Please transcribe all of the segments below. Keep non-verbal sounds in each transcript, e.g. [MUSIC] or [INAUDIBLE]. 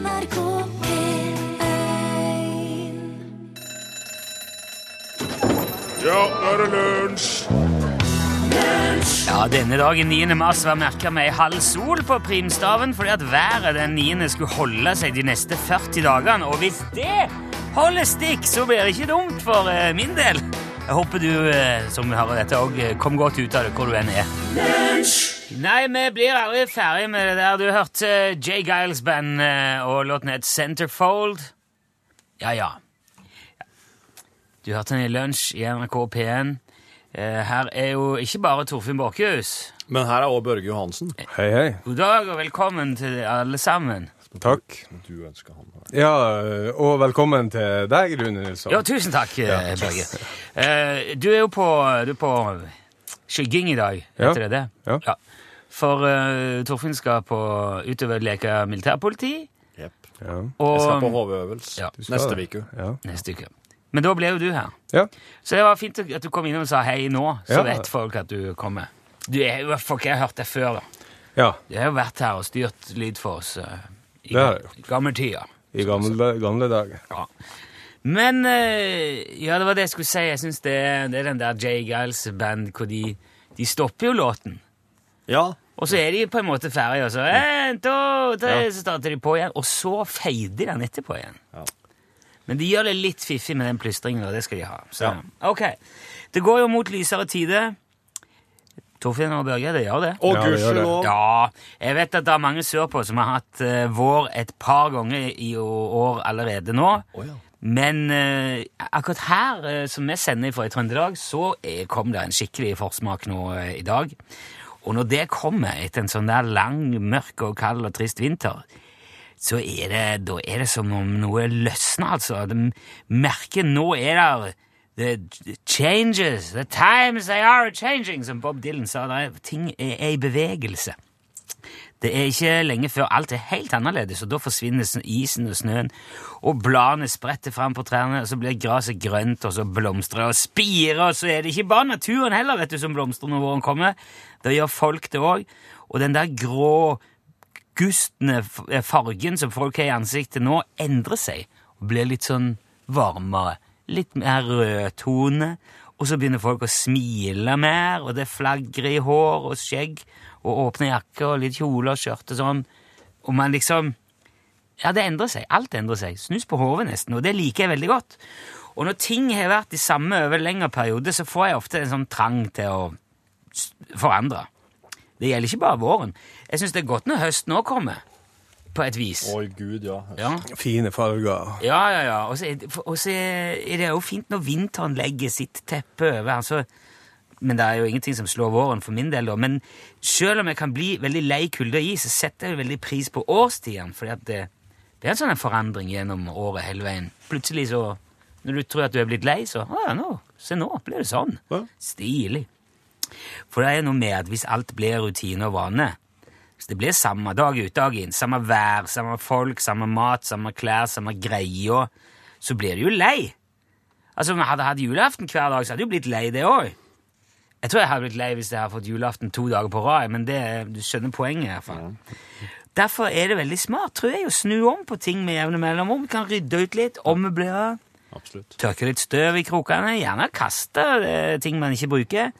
NRK P1 Ja, nå er det lunsj! Ja, denne dagen 9. mars var merka med ei halv sol på primstaven fordi at været den 9. skulle holde seg de neste 40 dagene. Og hvis det holder stikk, så blir det ikke dumt for eh, min del. Jeg håper du eh, som hører dette, òg kom godt ut av det hvor du enn er. Nei, vi blir aldri ferdig med det der. Du hørte eh, Jay Giles Band eh, og låten het Centerfold. Ja, ja. Du hørte den i lunsj i NRK P1. Eh, Her er jo ikke bare Torfinn Borchhus. Men her er også Børge Johansen. Hei, hei. God dag og velkommen til alle sammen. Takk. Du ønsker han her. Ja, og velkommen til deg, Rune Nilsson. Ja, tusen takk, eh, Børge. Eh, Du er jo på, du er på skygging i dag, Ja. det det Ja. Ja. For uh, Torfinn skal på utover leke militærpoliti, Jepp. Ja. og Jeg skal på HV-øvelse Ja. Neste uke. Ja. neste uke. Men da ble jo du her. ja. Så det var fint at du kom innom og sa hei nå, så Ja. vet folk at du kommer. Du er jo folk jeg har hørt deg før, da. ja. Du har jo vært her og styrt lyd for oss uh, i, i gamle tider. I gamle, gamle dager. Ja. Men uh, Ja, det var det jeg skulle si. Jeg syns det, det er den der Jay Giles band hvor de, de stopper jo låten. Ja. Og så er de på en måte ferdige, og så en, to, tre, så starter de på igjen. Og så feider de den etterpå igjen. Ja. Men de gjør det litt fiffig med den plystringen, og det skal de ha. Så, Ja. ok. Det går jo mot lysere tider. Torfinn og Børge, det gjør det. Å, Ja, gudskjelov! Ja, jeg vet at det er mange sørpå som har hatt uh, vår et par ganger i år allerede nå. Ja. Men uh, akkurat her, uh, som vi sender fra i Trøndelag, så kom det en skikkelig forsmak nå i dag. Og når det kommer etter en sånn der lang, mørk og kald og trist vinter, så er det, da er det som om noe løsner, altså. De merker nå er det The changes, the times they are changing, som Bob Dylan sa. Er, ting er, er i bevegelse. Det er ikke lenge før alt er helt annerledes, og da forsvinner isen og snøen, og bladene spretter fram på trærne, og så blir gresset grønt, og så blomstrer og spirer, og så er det ikke bare naturen heller vet du, som blomstrer når våren kommer, det gjør folk det òg, og den der grå, gustne eh, fargen som folk har i ansiktet nå, endrer seg, og blir litt sånn varmere, litt mer rødtone, og så begynner folk å smile mer, og det flagrer i hår og skjegg, og åpne jakker og litt kjole og skjørt og sånn. Og man liksom Ja, det endrer seg. Alt endrer seg. Snus på hodet nesten, og det liker jeg veldig godt. Og når ting har vært de samme over lengre periode, så får jeg ofte en sånn trang til å forandre. Det gjelder ikke bare våren. Jeg syns det er godt når høsten òg kommer, på et vis. Oi, gud, ja. Ja. Fine farger. Ja, ja, ja. Og så er det- er det jo fint når vinteren legger sitt teppe over. Altså, men det er jo ingenting som slår våren for min del, da. Men selv om jeg kan bli veldig lei kulde og is, så setter jeg veldig pris på årstidene. For det, det er en sånn forandring gjennom året hele veien. Plutselig så Når du tror at du er blitt lei, så Å ja, nå, se nå blir det sånn. Stilig. For det er noe med at hvis alt blir rutine og vane Hvis det blir samme dag ut dag inn, samme vær, samme folk, samme mat, samme klær, samme greier, så blir du jo lei. Altså, Om jeg hadde hatt julaften hver dag, så hadde jeg jo blitt lei det òg. Jeg tror jeg hadde blitt lei hvis jeg hadde fått julaften to dager på rad, men det, du skjønner poenget. i hvert fall. Derfor er det veldig smart tror jeg, å snu om på ting med jevne mellomrom. Kan rydde ut litt, ommøblere, tørke litt støv i krokene, gjerne kaste eh, ting man ikke bruker.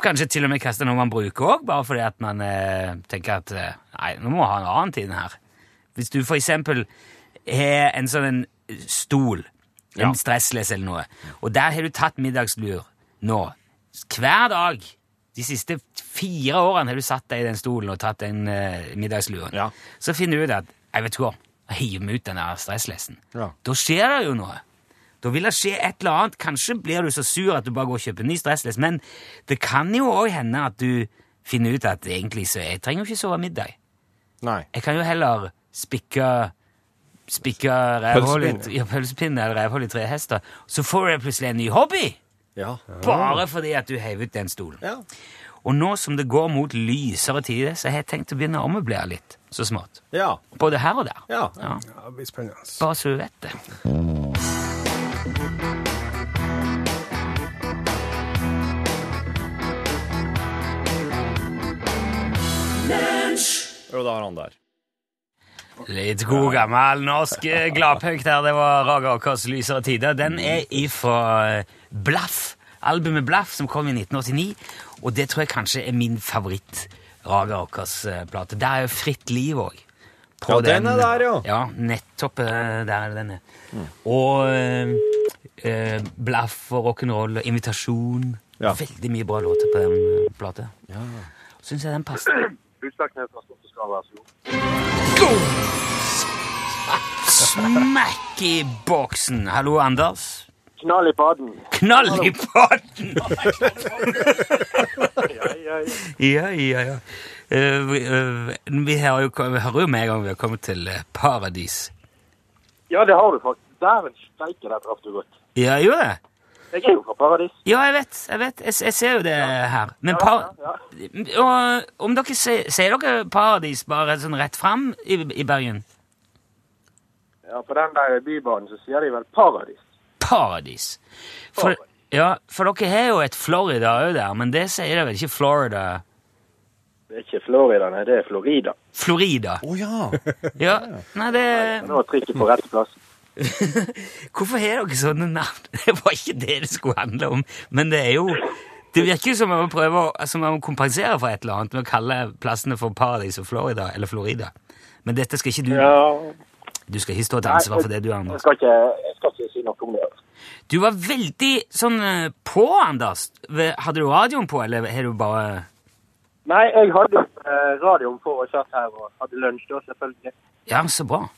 Kanskje til og med kaste noe man bruker òg, bare fordi at man eh, tenker at eh, nei, nå må vi ha en annen tid her. Hvis du for eksempel har en sånn en stol, en Ja. stressless eller noe, og der har du tatt middagslur nå, hver dag de siste fire årene har du satt deg i den stolen og tatt den eh, middagsluren, Ja. så finner du ut at jeg vet hva, hiver meg ut den der stresslessen. Ja. Da skjer det jo noe. Da vil det skje et eller annet. Kanskje blir du så sur at du bare går og kjøper en ny stressless, men det kan jo òg hende at du finner ut at egentlig så jeg trenger jo ikke sove middag. Nei. Jeg kan jo heller spikke spikke rævhull i, Pølsepinne. ja, eller rævhull i tre hester, så får du plutselig en ny hobby! Ja. Bare fordi at du heiv ut den stolen. Ja. Og nå som det går mot lysere tider, så har jeg tenkt å begynne å ommøblere litt, så smått. Ja. Både her og der. Ja. Ja, Ja, det blir spennende. bare så du vet det. Jo, da har han der. Litt god gammel norsk eh, gladpunk der. Det var Raga Akers lysere tider. Den er ifra eh, Blaff. Albumet Blaff, som kom i 1989. Og det tror jeg kanskje er min favoritt Raga Åkers eh. Der er jo Fritt liv òg. Ja, den er der, jo. Ja, nettopp der er den. Mm. Og eh, Blaff og rock'n'roll og Invitasjon. Ja. Veldig mye bra låter på den plata. Ja. Syns jeg den passer. Utslagsnes transport og skal være så god. Smekk i boksen! Hallo, Anders. Knall i padden. Knall i baden. [LAUGHS] Ja, ja, ja. Ja, ja, ja. Eh, vi, hører jo, vi hører jo med en gang vi har kommet til eh, paradis. ja, det har du faktisk. Dæven steike, der traff du godt. Ja, gjør det. Jeg er jo fra Paradis. Ja, jeg vet. jeg vet. Jeg, jeg ser jo det her. Men Ja, par... ja, Og om dere ser, ser dere paradis bare sånn rett fram i, i Bergen? Ja, på den der bybanen så sier de vel Paradis. Paradis. For, ja, for dere har jo et Florida òg der, men det sier de vel ikke Florida? Det er ikke Florida, nei, det er Florida. Florida. Å ja. Ja, [LAUGHS] nei, det Nå er trikket på rett plass. [LAUGHS] Hvorfor har dere sånne navn? [LAUGHS] Det var ikke det det skulle handle om. Men det er jo Det virker jo som om man prøver som om man kompenserer for et eller annet med å kalle plassene for Paradis og Florida, eller Florida. Men dette skal ikke du Ja, Du skal ikke stå til ansvar for det du, jeg skal ikke, jeg skal ikke si noe om det. Du var veldig sånn eh, på, Anders. Hadde du radioen på, eller har du bare Nei, jeg hadde eh, radioen på og satt her og hadde lunsj da, selvfølgelig. Ja, så bra.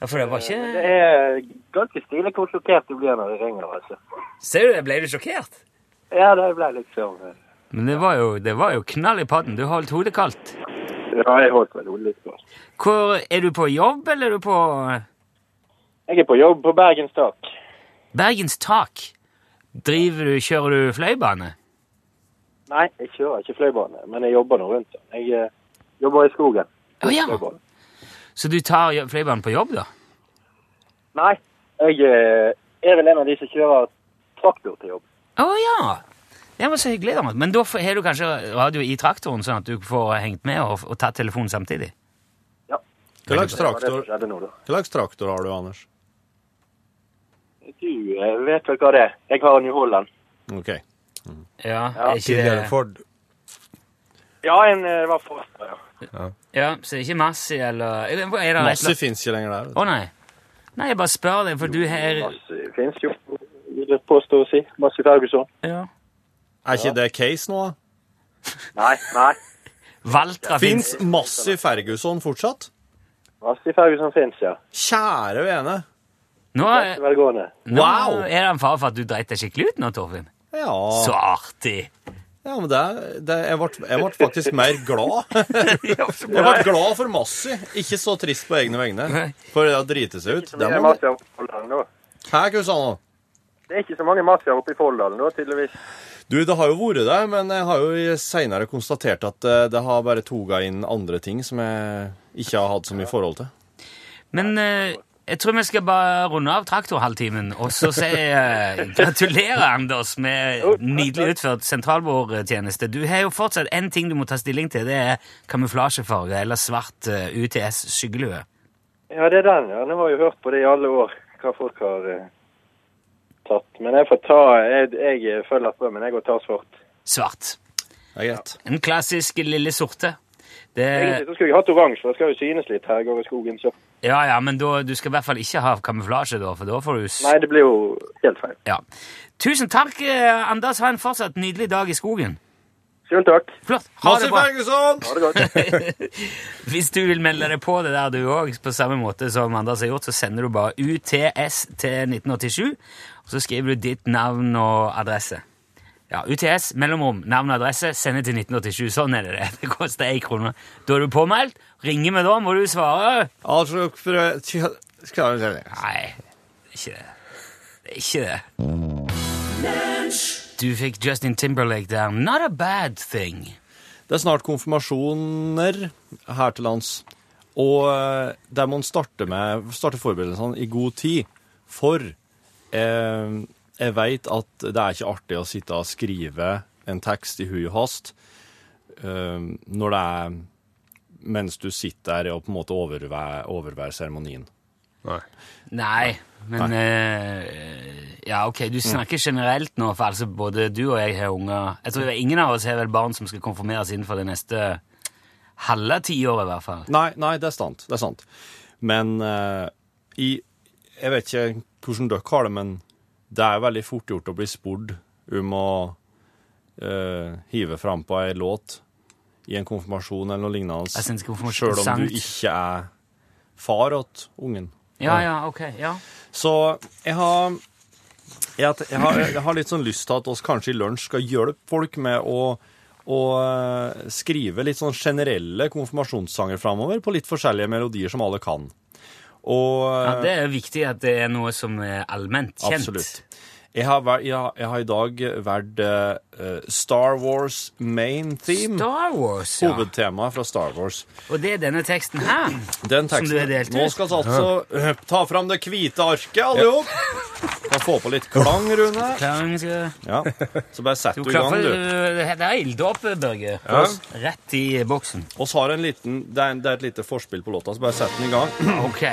Ja, for det var Det er ganske stilig hvor sjokkert du blir når det ringer, altså. Ser du det? Ble du sjokkert? Ja, det ble liksom eh, Men det var jo, det var jo knall i padden. Du holdt hodet kaldt. Ja, jeg holdt vel hodet litt kaldt. Hvor, er du på jobb, eller er du på Jeg er på jobb på Bergens Tak. Bergens Tak? Driver du, Kjører du fløybane? Nei, jeg kjører ikke fløybane, men jeg jobber nå rundt den. Jeg eh, jobber i skogen. Å ja. Fløybane. Så du tar flybanen på jobb, da? Nei, jeg eh, er vel en av de som kjører traktor til jobb. Å ja! Det var så hyggelig. da. Men da har du kanskje radio i traktoren, sånn at du får hengt med og, og tatt telefonen samtidig? Ja, Hva slags traktor, traktor har du, Anders? Du eh, vet vel hva det er. Jeg har en New Holland. Ok. Ja, Ja, er ikke det Ford. Ja, en eh, var Ford, ja. Ja, Så det er ikke Massi, eller er det, er det Massi fins ikke lenger der. Å oh, nei. Nei, jeg bare spør deg, for du har Massi finnes jo, vil jeg påstå å si. Massi Ferguson. ja. Er ikke det case nå? da? Nei, nei. Valtra Fins fins. Massi Ferguson fortsatt? Massi Ferguson finnes, ja. Kjære vene. Nå, er- nå Wow! er det en fare for at du dreit deg skikkelig ut nå, Torfinn. Ja, Så artig! Ja men det, det, jeg, ble, jeg ble faktisk mer glad. [LAUGHS] [LAUGHS] Jeg ble glad for Massi, ikke så trist på egne vegne. For det å drite seg ut det er ikke så mange Mazda oppe i Folldalen nå, tydeligvis. Du, det har jo vært det, men jeg har jo seinere konstatert at eh, det har bare toga inn andre ting som jeg ikke har hatt så mye forhold til. Men eh, jeg tror vi skal bare runde av traktorhalvtimen og så si uh, gratulerer, Anders, med nydelig utført sentralbordtjeneste. Du har jo fortsatt én ting du må ta stilling til. Det er kamuflasjefarge eller svart uh, UTS skyggelue. Ja, det er den, ja. Nå har jeg hørt på det i alle år, hva folk har uh, tatt. Men jeg får ta Jeg, jeg følger strømmen, jeg, og tar svart. Svart. Det er greit. En klassisk lille sorte. Det, Egentlig så skulle jeg hatt oransje, for det skal jo synes litt her jeg går i skogen, så ja, ja, men da, du skal i hvert fall ikke ha kamuflasje, da, for da får du Nei, det blir jo helt feil. Ja. Tusen takk, eh, Anders. Ha en fortsatt nydelig dag i skogen. Selv takk. Flott. Ha Masse det bra. Ferguson! Ha det godt. [LAUGHS] Hvis du vil melde deg på det der du òg, på samme måte som Anders har gjort, så sender du bare UTS til 1987, og så skriver du ditt navn og adresse. Ja, UTS, mellomrom, navn og adresse, sende til 1987. Sånn er det det. Det koster én krone. Da er du påmeldt. Ringer vi da, må du svare. Altså, skal vi se Nei, det er ikke det. Det er ikke det. Du fikk Justin Timberlake der. Not a bad thing. Det er snart konfirmasjoner her til lands, og eh, der må en starte, med, starte forberedelsene i god tid. For eh, jeg veit at det er ikke artig å sitte og skrive en tekst i hui og hast eh, når det er mens du sitter der og på en måte overværer, seremonien. Nei. Nei, men eh, Ja, ok, du snakker generelt nå, for altså både du og jeg har unger. Jeg tror ingen av oss har vel barn som skal konfirmeres innenfor det neste halve tiåret, i hvert fall. Nei, nei, det er sant. Det er sant. Men eh, i Jeg vet ikke hvordan dere har det, men det er veldig fort gjort å bli spurt om å uh, hive frampå ei låt i en konfirmasjon eller noe lignende, Jeg synes konfirmasjon- sjøl om du ikke er far åt ungen. Ja, ja, ok, ja. Så jeg har, jeg, jeg har, jeg har litt sånn lyst til at oss kanskje i lunsj skal hjelpe folk med å, å eh, skrive litt sånn generelle konfirmasjonssanger framover på litt forskjellige melodier som alle kan. Og ja. Det er viktig at det er noe som er allment kjent. Absolutt. Jeg har, vært- jeg, har, jeg har i dag valgt uh, Star Wars main theme. Star Wars, ja. Hovedtemaet fra Star Wars. Og det er denne teksten her. Den Som teksten, du har delt ut. Nå skal vi altså uh, ta fram det hvite arket, alle sammen. Kan få på litt klang, Rune. Klang skal... Ja. Så bare sett Du i gang, du. det er ilddåp, Børge. Ja. Rett i boksen. Oss har en liten, det er, det er et lite forspill på låta, så bare sett den i gang. [CLEARS THROAT] Ok.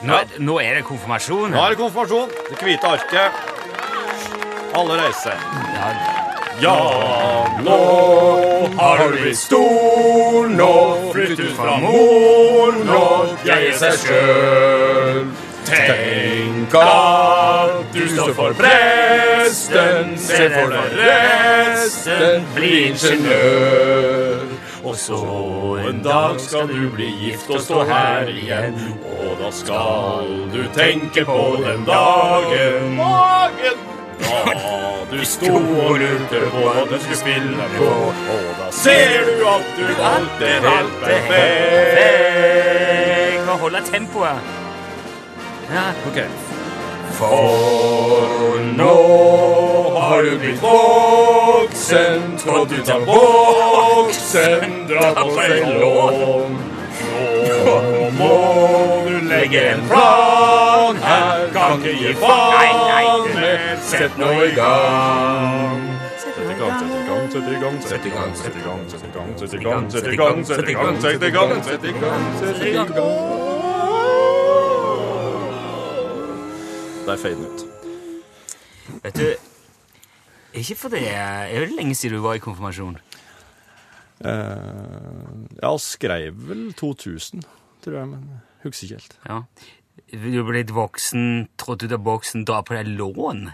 Nå, er- nå er det konfirmasjon. Nå er det konfirmasjon. Det hvite arket. Alle reiser. Ja, Ja, nå Har du blitt stor nå? Flytt ut fra mor nå? Jeg er seg sjøl. Tenk at du står for presten. Se for deg resten. Bli ingeniør. Og så en dag skal du bli gift og stå her igjen. Og da skal du tenke på den dagen. Dagen da du sto og lurte på hva du skulle spille på. Og da ser du at du valgte helt perfekt. Nå holder holde tempoet. Ja. OK. For nå har du blitt voksen, trådt ut av boksen, dra på seg lån. Nå må du legge en plan her, kan ikke gi faen, sett nå i gang. Sett i gang, sett i gang, sett i gang, sett i gang, sett i gang, sett i gang, sett i gang, sett i gang, sett i gang, sett i gang, sett i gang. Der er den ut. Vet du Ikke for det Er det lenge siden du var i konfirmasjon? Uh, ja, skrev vel 2000, tror jeg, men husker ikke helt. Ja. Du ble blitt voksen, trådt ut av boksen, dra på deg lån.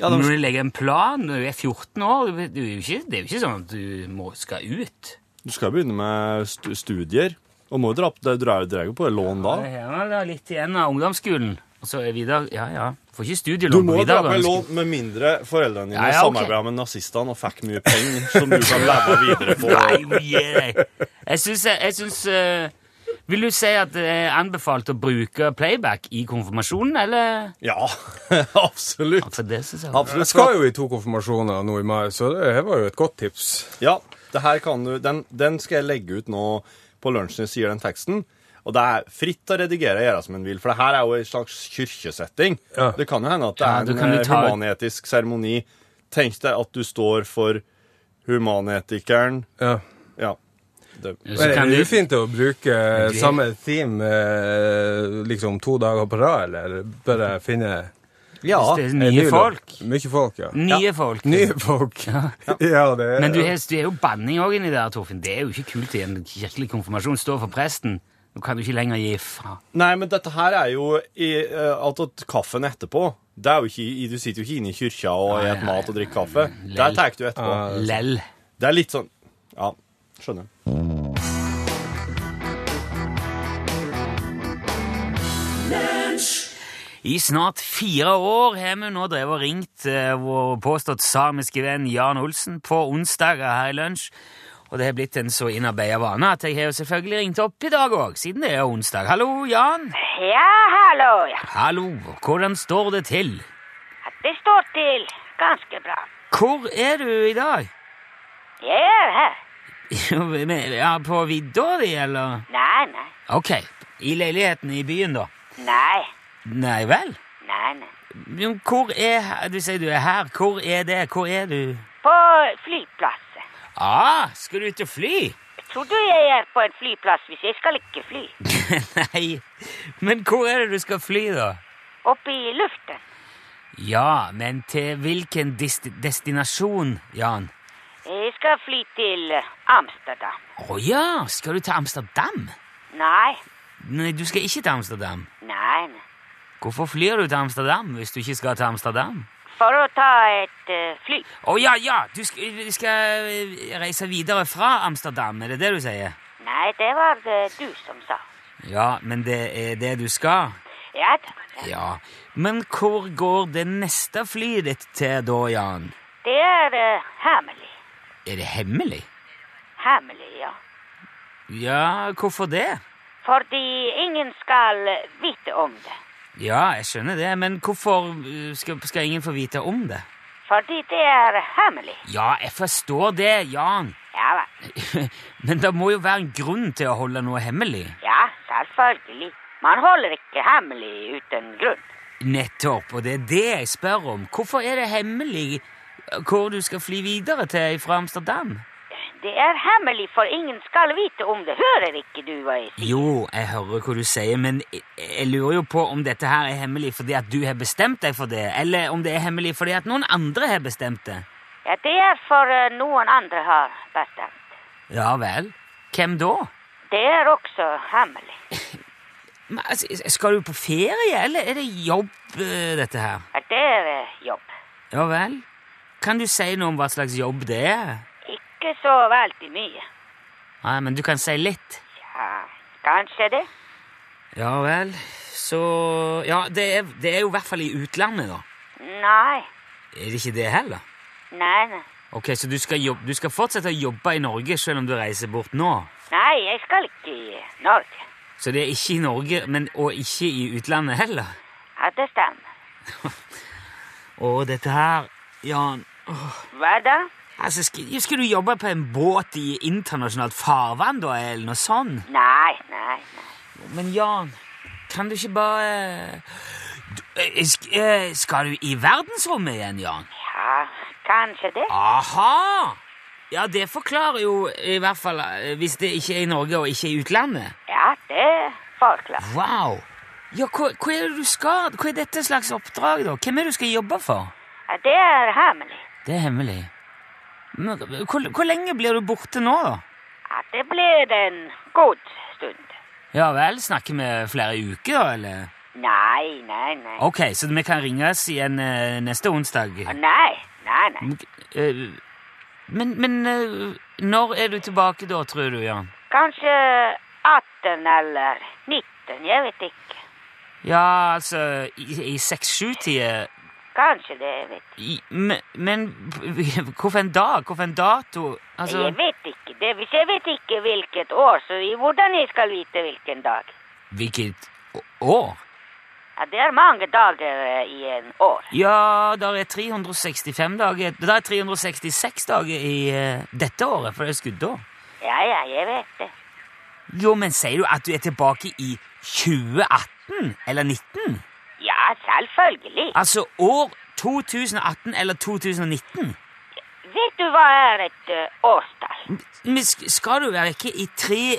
Ja, Når de, du legger en plan når du er 14 år du, du, er jo ikke, Det er jo ikke sånn at du må, skal ut. du skal begynne med studier, og må jo dra, drar drar jo på lån da. Ja, det er litt igjen av ungdomsskolen. Så er Vidar Ja, ja. Får ikke studielån på Vidar. Du må dra på en lån med mindre foreldrene dine Ja, ja, okay. samarbeidet med nazistene og fikk mye penger som du kan leve videre på. Nei, yeah. Jeg syns, jeg syns eh, Vil du si at det er anbefalt å bruke playback i konfirmasjonen, eller? Ja, [LAUGHS] absolutt. For det synes jeg Jeg skal jo i to konfirmasjoner nå i mai, så det her var jo et godt tips. Ja, det her kan du, den, den skal jeg legge ut nå på lunsjen, sier den teksten. Og det er fritt å redigere og gjøre som en vil, for det her er jo en slags kirkesetting. Ja. Det kan jo hende at det er en eh, ta- humanetisk seremoni. Tenk deg at du står for humanetikeren. Ja. Ja. Det, Så Men er det du- ufint å bruke okay. samme theme eh, liksom to dager på rad, eller bare finne ja. Det er nye folk. Mye folk, ja. Nye folk. Nye folk. [LAUGHS] Ja, det er Men du, har- er jo banning òg inni der, Torfinn. Det er jo ikke kult i en kirkelig konfirmasjon. Stå for presten. Nå kan du ikke lenger gi faen. Nei, men dette her er jo i, uh, at kaffen etterpå. Det er jo ikke, du sitter jo ikke inne i kyrkja og spiser spiser ja, mat og drikker kaffe. lell. Der tar du etterpå. Ja, Lell. Det er litt sånn Ja, skjønner. I snart fire år har vi nå drevet og ringt eh, vår påstått samiske venn Jan Olsen på onsdager her i lunsj. Og det har blitt en så innarbeida vane at jeg har jo selvfølgelig ringt opp i dag òg, siden det er onsdag. Hallo, Jan. Ja, hallo. Ja. Hallo. Hvordan står det til? Det står til ganske bra. Hvor er du i dag? Jeg er her. Ja, på vidda di, eller? Nei, nei. Ok. I leiligheten i byen, da? Nei, Nei vel? nei, nei. Men hvor er Du sier du er her. Hvor er det? Hvor er du? På flyplasset. Ah, skal du ut og fly? Tror du jeg er på en flyplass hvis jeg skal ikke fly? [LAUGHS] Nei, men hvor er det du skal fly, da? Opp i luften. Ja, men til hvilken dest destinasjon, Jan? Jeg skal fly til Amsterdam. Å ja, skal du til Amsterdam? Nei, Nei, du skal ikke til Amsterdam. nei. Hvorfor flyr du til Amsterdam hvis du ikke skal til Amsterdam? For å ta et eh, fly. Å ja, ja, du skal, du skal eh, reise videre fra Amsterdam, er det det du sier? Nei, det var det du som sa. Ja, men det er det du skal? Ja da. Ja. Ja, men hvor går det neste flyet ditt til da, Jan? Det er uh, hemmelig. Er det hemmelig? Hemmelig, ja. Ja, hvorfor det? Fordi ingen skal eh, vite om det. Ja, jeg skjønner det, men hvorfor uh, skal, skal ingen få vite om det? Fordi det er hemmelig. Ja, jeg forstår det, Jan. Ja vel. [LAUGHS] Men det må jo være en grunn til å holde noe hemmelig. Ja, selvfølgelig. Man holder ikke hemmelig uten grunn. Nettopp, og det er det jeg spør om. Hvorfor er det hemmelig hvor du skal fly videre til fra Amsterdam? Det er hemmelig, for ingen skal vite om det. Hører ikke du hva jeg sier? Jo, jeg hører hva du sier, men jeg, jeg lurer jo på om dette her er hemmelig fordi at du har bestemt deg for det, eller om det er hemmelig fordi at noen andre har bestemt det. Ja, det er for eh, noen andre har bestemt. Ja vel. Hvem da? Det er også hemmelig. [LAUGHS] Men, altså, skal du på ferie, eller er det jobb, eh, dette her? Ja, Det er eh, jobb. Ja vel. Kan du si noe om hva slags jobb det er? Ikke så veldig mye. Nei, men du kan si litt. Ja, kanskje det. Ja vel. Så Ja, det er, det er jo i hvert fall i utlandet, da. Nei, Er det ikke det heller? nei, nei. Ok, Så du skal, jobbe, du skal fortsette å jobbe i Norge selv om du reiser bort nå? Nei, jeg skal ikke i Norge. Så det er ikke i Norge, men, og ikke i utlandet heller? Ja, det stemmer. [LAUGHS] Å, dette her, Jan Hva da? Altså, skal, skal du jobbe på en båt i internasjonalt farvann, da, eller noe sånt? Nei, nei, nei. Men Jan, kan du ikke bare du, eh, eh, Skal du i verdensrommet igjen, Jan? Ja, kanskje det. Aha! Ja, det forklarer jo i hvert fall eh, hvis det ikke er i Norge og ikke i utlandet. Ja, det forklarer. Wow! Ja, hva, hva er det du skal? Hva er dette slags oppdrag, da? Hvem er det du skal jobbe for? Ja, det er hemmelig. Det er hemmelig. Men, hvor, hvor lenge blir du borte nå, da? Ja, det blir en god stund. Ja vel, snakker vi flere uker, da, eller? Nei, nei, nei. Ok, så vi kan ringes igjen eh, neste onsdag? Nei, nei, nei. Eh, Men, men eh, når er du tilbake da, tror du, Jan? Kanskje 18 eller 19, jeg vet ikke. Ja, altså i, i seks-sju-tida Kanskje det, vet. I- Men, men [LAUGHS] hvorfor en dag? Hvorfor en dato? Altså, Jeg vet ikke det. Hvis jeg vet ikke hvilket år, så hvordan jeg skal vite hvilken dag? hvilket år? Ja, det er mange dager eh, i en år. Ja, der er 365 dager Det er 366 dager i eh, dette året, for det er skuddår. Ja, ja, jeg vet det. Jo, men sier du at du er tilbake i 2018 eller 19? Ja, selvfølgelig. Altså år 2018 eller 2019? Vet du hva er et årstall? Men skal du være ikke i tre,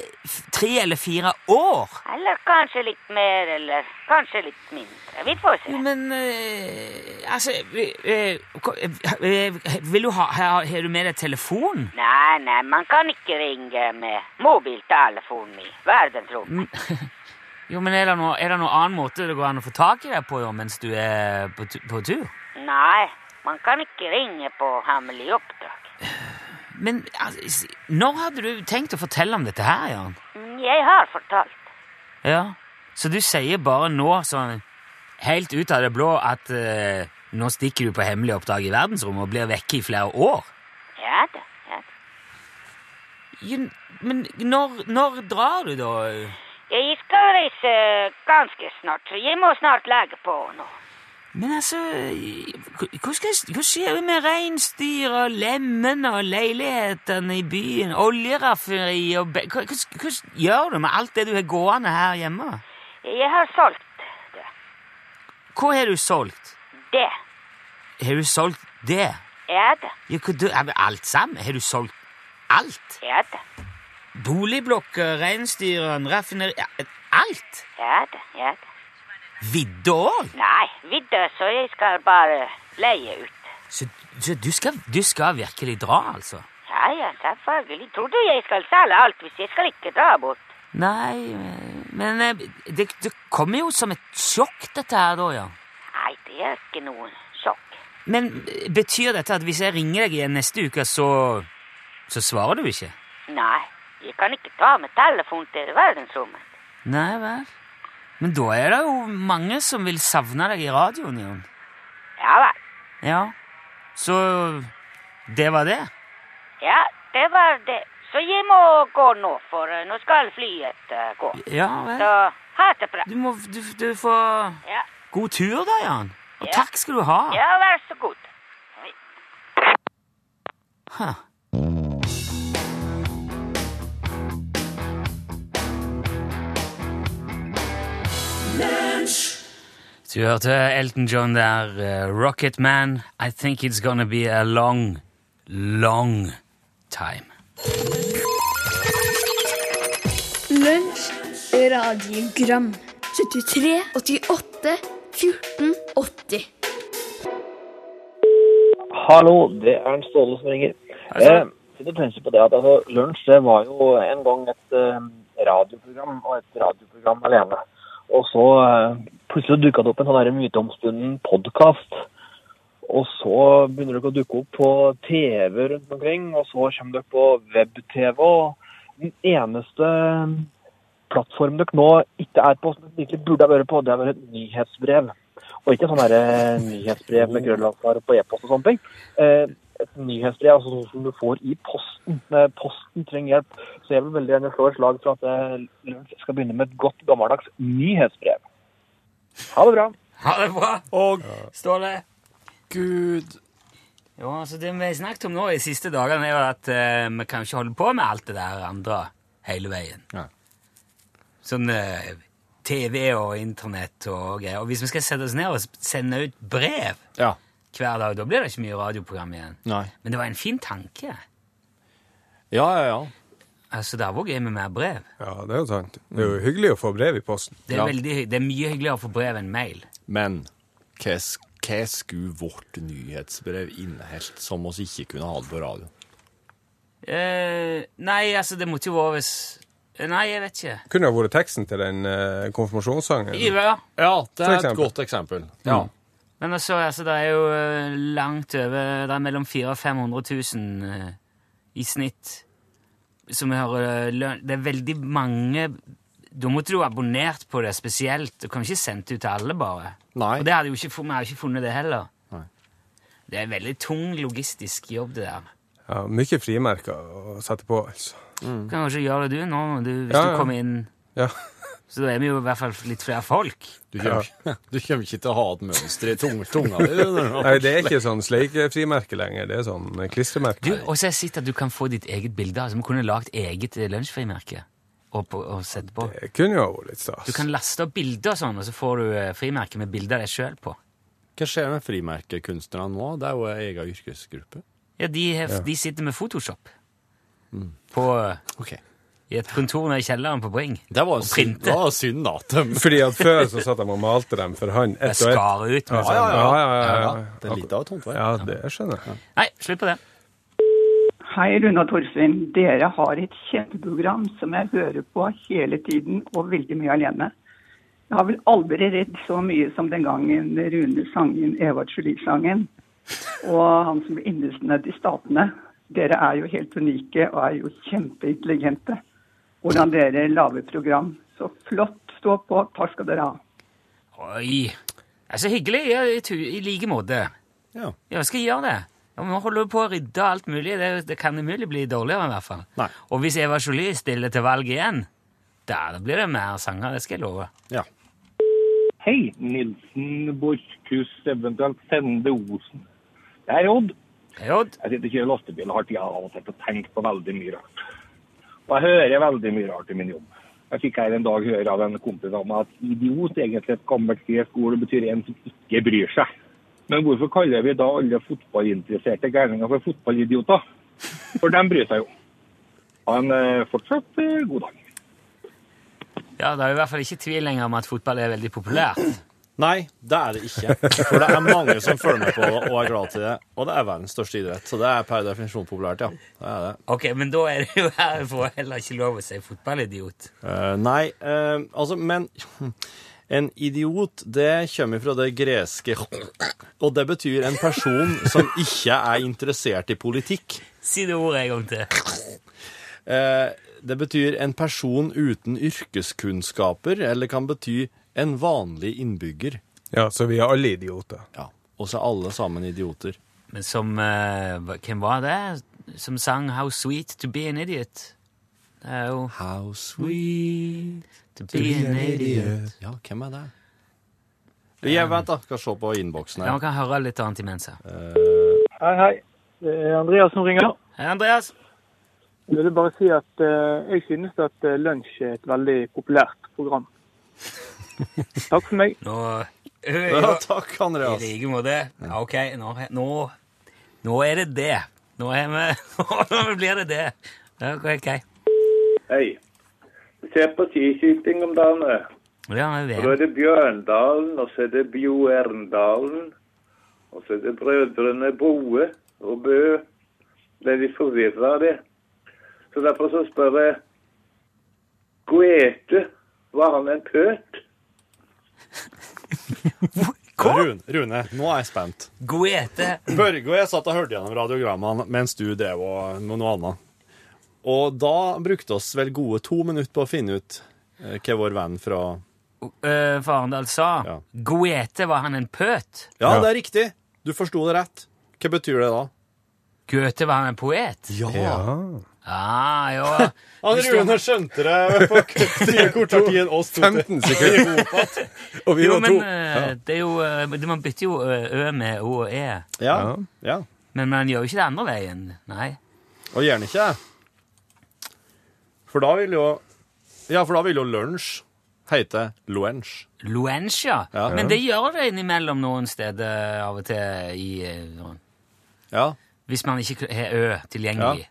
tre eller fire år? Eller kanskje litt mer, eller kanskje litt mindre. Vi får se. Men eh, altså eh, Vil du ha Har, har du med deg telefon? Nei, nei, man kan ikke ringe med mobiltelefonen i verdensrommet. [LAUGHS] Jo, men er det, noe, er det noen annen måte det går an å få tak i deg på jo, mens du er på, på tur? Nei, man kan ikke ringe på hemmelig oppdrag. Men altså, når hadde du tenkt å fortelle om dette her, Jan? Mm, Jeg har fortalt. Ja, Så du sier bare nå, sånn helt ut av det blå, at uh, nå stikker du på hemmelig oppdrag i verdensrommet og blir vekke i flere år? Ja da, ja da. Men når, når drar du, da? Jeg skal reise ganske snart, jeg må snart legge på nå. Men altså Hva hva skal, hva skjer med reinsdyr og lemmene og leilighetene i byen? Oljeraffineri og hva, hva, hva gjør du med alt det du har gående her hjemme? Jeg har solgt det. Hva har du solgt? Det. Har du solgt det? Ja det. Ja, hva, du, alt sammen? Har du solgt alt? ja da. Boligblokker, reinsdyrene, raffineri ja, Alt! Ja da, ja da. Vidda òg! Nei, vidda, så jeg skal bare leie ut. Så, så du, skal, du skal virkelig dra, altså? Ja, ja, selvfølgelig. Tror du jeg skal selge alt hvis jeg skal ikke dra bort? Nei, men eh, det, det kommer jo som et sjokk, dette her, da, ja. Nei, det er ikke noen sjokk. Men eh, betyr dette at hvis jeg ringer deg igjen neste uke, så Så svarer du ikke? Nei, jeg kan ikke ta med telefon til verdensrommet. Nei vel. Men da er det jo mange som vil savne deg i radioen, Jon. Ja vel. Ja. Så det var det? Ja, det var det. Så jeg må gå nå, for eh, nå skal flyet eh, gå. Ja vel. Så ha det bra. Du må du, du får Ja, god tur, da, Jan. Og Ja. takk skal du ha. ja vær så god. Huh. Du hørte Elton John der, uh, Rocket Man. I think it's gonna be a long, long time. Lunsj, radiogram 73, 88, 14, 80 Hallo, det er en Ståle som ringer. Eh, det tenker på det at altså, Lunsj det var jo en gang et eh, radioprogram, og et radioprogram alene. Og så eh, plutselig dukka det opp en sånn myteomspunnen podkast. Og så begynner dere å dukke opp på TV rundt omkring, og så kommer dere på web-TV. Og den eneste plattformen dere nå ikke er på, som dere virkelig burde vært på, det har vært et nyhetsbrev. Og ikke sånn der, nyhetsbrev med grønlandssvar på e-post og sånne ting. Eh, et nyhetsbrev altså sånn som du får i posten. Eh, Posten trenger hjelp. Så jeg vil veldig gjerne slå et slag for at jeg Lunsj skal begynne med et godt gammeldags nyhetsbrev. Ha det bra. Ha det bra. Og Ståle. gud Jo, altså Det vi har snakket om nå i de siste dagene, er jo at uh, vi kan ikke holde på med alt det der andre hele veien. Ja. Sånn uh, TV og internett og greier. Og hvis vi skal sette oss ned og sende ut brev Ja. Hver dag, da blir det ikke mye radioprogram igjen. Nei. Men det var en fin tanke. Ja, ja, ja. Altså, det er våger gøy med mer brev. Ja, det er jo sant. Det er jo hyggelig å få brev i posten. Det er, Ja. veldig, det er mye hyggeligere å få brev enn mail. Men hva, hva skulle vårt nyhetsbrev inneholdt som oss ikke kunne ha det på radio? Eh, nei, altså, det måtte jo være hvis Nei, jeg vet ikke. Kunne det vært teksten til den uh, konfirmasjonssangen. Ja. Ja, det er et godt eksempel. Ja. Men også, altså, det er jo eh, langt over Det er mellom 400 og 500 000 eh, i snitt som har eh, lønn. Det er veldig mange Da måtte du ha abonnert på det spesielt. Du kan ikke sendt ut til alle, bare. Nei. Og det hadde jo ikke, vi har jo ikke funnet det heller. Nei. Det er en veldig tung logistisk jobb, det der. Ja, mye frimerker å sette på, altså. Du kan kanskje gjøre det du nå, du, hvis Ja, du kommer inn. Ja. Så da er vi jo i hvert fall litt flere folk. Du, kommer, [LAUGHS] du kommer ikke til å ha et mønster i tung, tunga di. Nei, det er ikke sånn sleikefrimerke lenger. Det er sånn eh, klistremerke. Du, Og så har jeg sett at du kan få ditt eget bilde. Altså, Vi kunne lagd eget eh, lunsjfrimerke og, på, og sette på. Det kunne jo vært litt stas. Du kan laste opp bilder og sånn, og så får du eh, frimerke med bilde av deg sjøl på. Hva skjer med frimerkekunstnerne nå? Det er jo ei egen yrkesgruppe. Ja, de, har- de sitter med Photoshop på, Ok. I et kontor nede i kjelleren på Bring. Det var Og synd, printe. var synd da. [LAUGHS] at de- Fordi at før så satt de og malte dem for hånd. Ett og ett. skar ut Ja, sånn. ja, ja. ja, ja, Ja, ja. det er litt av et håndverk. Ja, det skjønner jeg. Nei, slutt på det. Hei, Rune og Torfinn. Dere har et kjempeprogram som jeg hører på hele tiden, og veldig mye alene. Jeg har vel aldri redd så mye som den gangen Rune sang inn Edvard Julie-sangen. Og han som ble innesnødd i Statene. Dere er jo helt unike og er jo kjempeintelligente. Hvordan dere lager program. Så flott. Stå på. Takk skal dere ha. Oi. Det er så hyggelig. I, I like måte. Ja. Jeg skal gjøre det. Ja, Nå holder du på å rydde alt mulig. Det, det kan umulig bli dårligere, i hvert fall. Nei. Og hvis Eva Jolie stiller til valg igjen, da blir det mer sanger. Det skal jeg love. ja. Hei, Nilsen, Borchhus, eventuelt Sende Osen. Det er Odd. Hei, Odd. Jeg sitter og kjører lastebil og har tida av og til til å tenke på veldig mye rart. Og jeg hører veldig mye rart i min jobb. Jeg fikk her en dag høre av en kompis av meg at idiot egentlig et gammelt gresk ord betyr en som ikke bryr seg. Men hvorfor kaller vi da alle fotballinteresserte gærninger for fotballidioter? For de bryr seg jo. Ha en eh, fortsatt eh, god dag. Ja, Det er i hvert fall ikke tvil lenger om at fotball er veldig populært. Nei, det er det ikke. For det er mange som følger med på det og er glad til det. Og det er verdens største idrett, så det er per definisjon populært, ja. Det er det. Ok, Men da er det jo [LAUGHS] her for heller ikke lov å si fotballidiot. Uh, nei, uh, altså, men [LAUGHS] en idiot, det kommer fra det greske [LAUGHS] Og det betyr en person som ikke er interessert i politikk. Si det ordet en gang til. Eh, det betyr en person uten yrkeskunnskaper, eller kan bety en vanlig innbygger. Ja, så vi er alle idioter. Ja, Og så er alle sammen idioter. Men som eh, Hvem var det som sang 'How Sweet To Be An Idiot'? Det er jo How sweet To Be An Idiot. Ja, hvem er det? Jeg vent, da, skal se på innboksen Ja, Man kan høre litt annet imens. her. Hei, hei. Det er Andreas som ringer. Hei, Andreas. Jeg ville bare si at eh, jeg synes at uh, Lunsj er et veldig populært program. Takk for meg. Nå Ja, takk, I Andreas. like måte. Ja, OK, nå, nå, nå er det det. Nå er vi [LAUGHS] Nå blir det det. Ja, OK. Hei. Jeg ser på skiskyting om dagen. Ja, Og Da er det Bjørndalen, og så er det Bjoerndalen. Og så er det brødrene Boe og Bø. Det er litt forvirra det. Så derfor så spør jeg Goethe, var han en pøt? Rune, Rune, nå er jeg spent. Goete. Børge og jeg satt og hørte gjennom radiogrammene mens du drev og med noe annet. Og da brukte oss vel gode to minutter på å finne ut eh, hva vår venn fra uh, Farendal sa. Goethe, var han en pøt? Ja, det er riktig. Du forsto det rett. Hva betyr det da? Goethe, var han en poet? Ja. Ah, ja. [LAUGHS] Han Rune skjønte det på kortere tid enn oss. to. 15 sekunder. [LAUGHS] [LAUGHS] Og vi jo, var men to. Ja. det er jo eh, det- Man bytter jo eh, ø med o og e. Ja. ja. Men man gjør jo ikke det andre veien. Nei. Og gjerne ikke. For da vil jo Ja, for da vil jo lunsj hete lunsj. Luensj, ja. Ja. Men det gjør det innimellom noen steder av og til i eh, sånn. Ja. Hvis man ikke har ø tilgjengelig.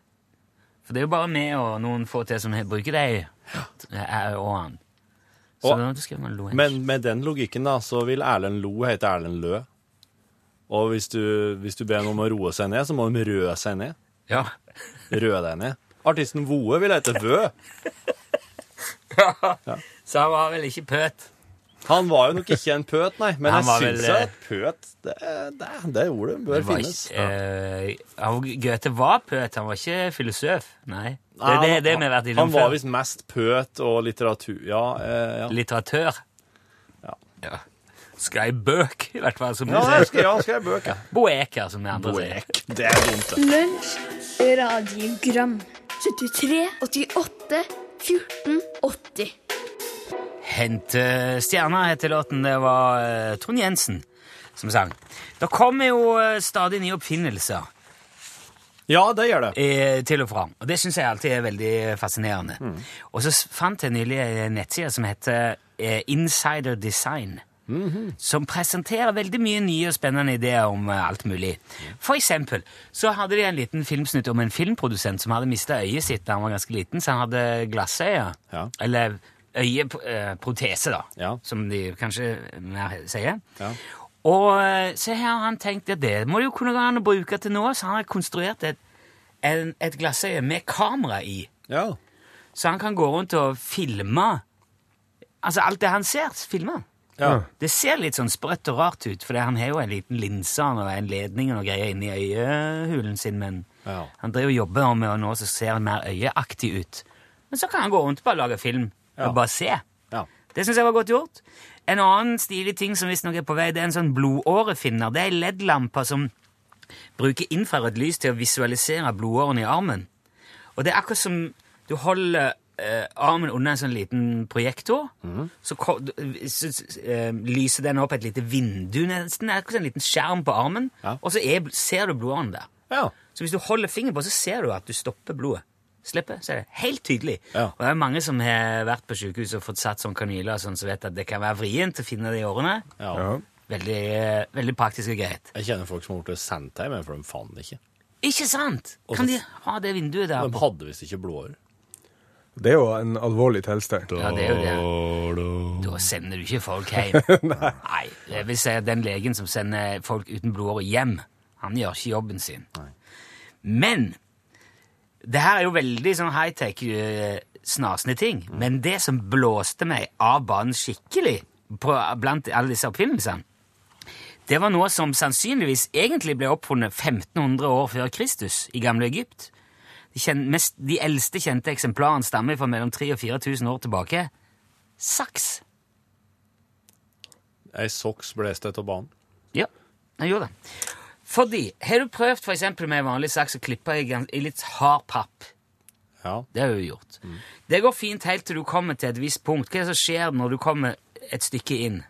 For det er jo bare meg og noen få til som bruker deg og han. Så Og- da skriver man Lo Men med den logikken, da, så vil Erlend Lo hete Erlend Lø. Og hvis du, hvis du ber noen om å roe seg ned, så må de røe seg ned. Ja. Røe deg ned. Artisten Voe vil hete Vø. [LAUGHS] Så han var vel ikke pøt. Han var jo nok ikke en pøt, nei, men Han jeg syns eh, at pøt, det, det, det ordet bør Det finnes. ikke, eh, ja, Goethe var pøt, han var ikke filosof. Nei. Det er det, det vi har vært innom Han var visst mest pøt og litteratur Ja, eh, ja. Litteratør. Ja. Skrev bøk, i hvert fall. Som Ja, du jeg skrev- ja, skrev bøk, ja. Boeker, som vi andre sier. Det er dumt, det. Lunsj, radiogram 73, 88, 14, 80 Hente stjerner heter låten. Det var eh, Trond Jensen som sang. Det kommer jo eh, stadig nye oppfinnelser. Ja, det gjør det. I, til og fra. Og det syns jeg alltid er veldig fascinerende. Mm. Og så fant jeg nylig en nettside som heter eh, Insider Design. Mhm. Som presenterer veldig mye nye og spennende ideer om eh, alt mulig. For eksempel så hadde de en liten filmsnutt om en filmprodusent som hadde mista øyet sitt da han var ganske liten, så han hadde glassøye. Eller øyeprotese, da, som de kanskje mer sier. Og se her, han tenkt at det må det jo kunne gå an å bruke til noe, så han har konstruert et, en, et glassøye med kamera i. Så han kan gå rundt og filme Altså alt det han ser, filme. Ja. Det ser litt sånn sprøtt og rart ut, for han har jo en liten linse og en ledning og greier inni øyehulen sin, men han driver og jobber med nå så ser mer øyeaktig ut. Men så kan han gå rundt og bare lage film Ja. bare se. Det syns jeg var godt gjort. En annen stilig ting som visstnok er på vei, det er en sånn blodårefinner. Det er ei LED-lampe som bruker infrarødt lys til å visualisere blodårene i armen. Og det er akkurat som du holder eh, armen under en sånn liten projektor, så, så, så eh, lyser den opp et lite vindu nesten, det er akkurat som en liten skjerm på armen, og så er, ser du blodårene der. Så hvis du holder fingeren på, så ser du at du stopper blodet. Slipper, så er det helt tydelig. Og det er mange som har vært på sykehus og fått satt sånn kanyler, og sånn, så vet at det kan være vrient å finne de årene. Veldig, eh, veldig praktisk og greit. Jeg kjenner folk som har blitt sendt hjem, for de fant det ikke. Ikke sant? Og Kan så- de ha det vinduet der? De hadde visst ikke blodår. Det er jo en alvorlig tilstand. Ja, det er jo det. Da sender du ikke folk hjem. [LAUGHS] Nei. Jeg vil si at den legen som sender folk uten blodåre hjem, han gjør ikke jobben sin. Men det her er jo veldig sånn high-tech, eh, snasende ting. Men det som blåste meg av banen skikkelig på, blant alle disse oppfinnelsene, det var noe som sannsynligvis egentlig ble oppfunnet 1500 år før Kristus i gamle Egypt. De, kjen, mest, de eldste kjente eksemplarene stammer fra mellom 3000 og 4000 år tilbake. Saks. Ei soks blåste etter banen. Ja, den gjorde det. Fordi, har du prøvd for eksempel med vanlig saks å klippe i, i litt hard papp? Ja. Det har du gjort. Det går fint helt til du kommer til et visst punkt. Hva er det som skjer når du kommer et stykke inn?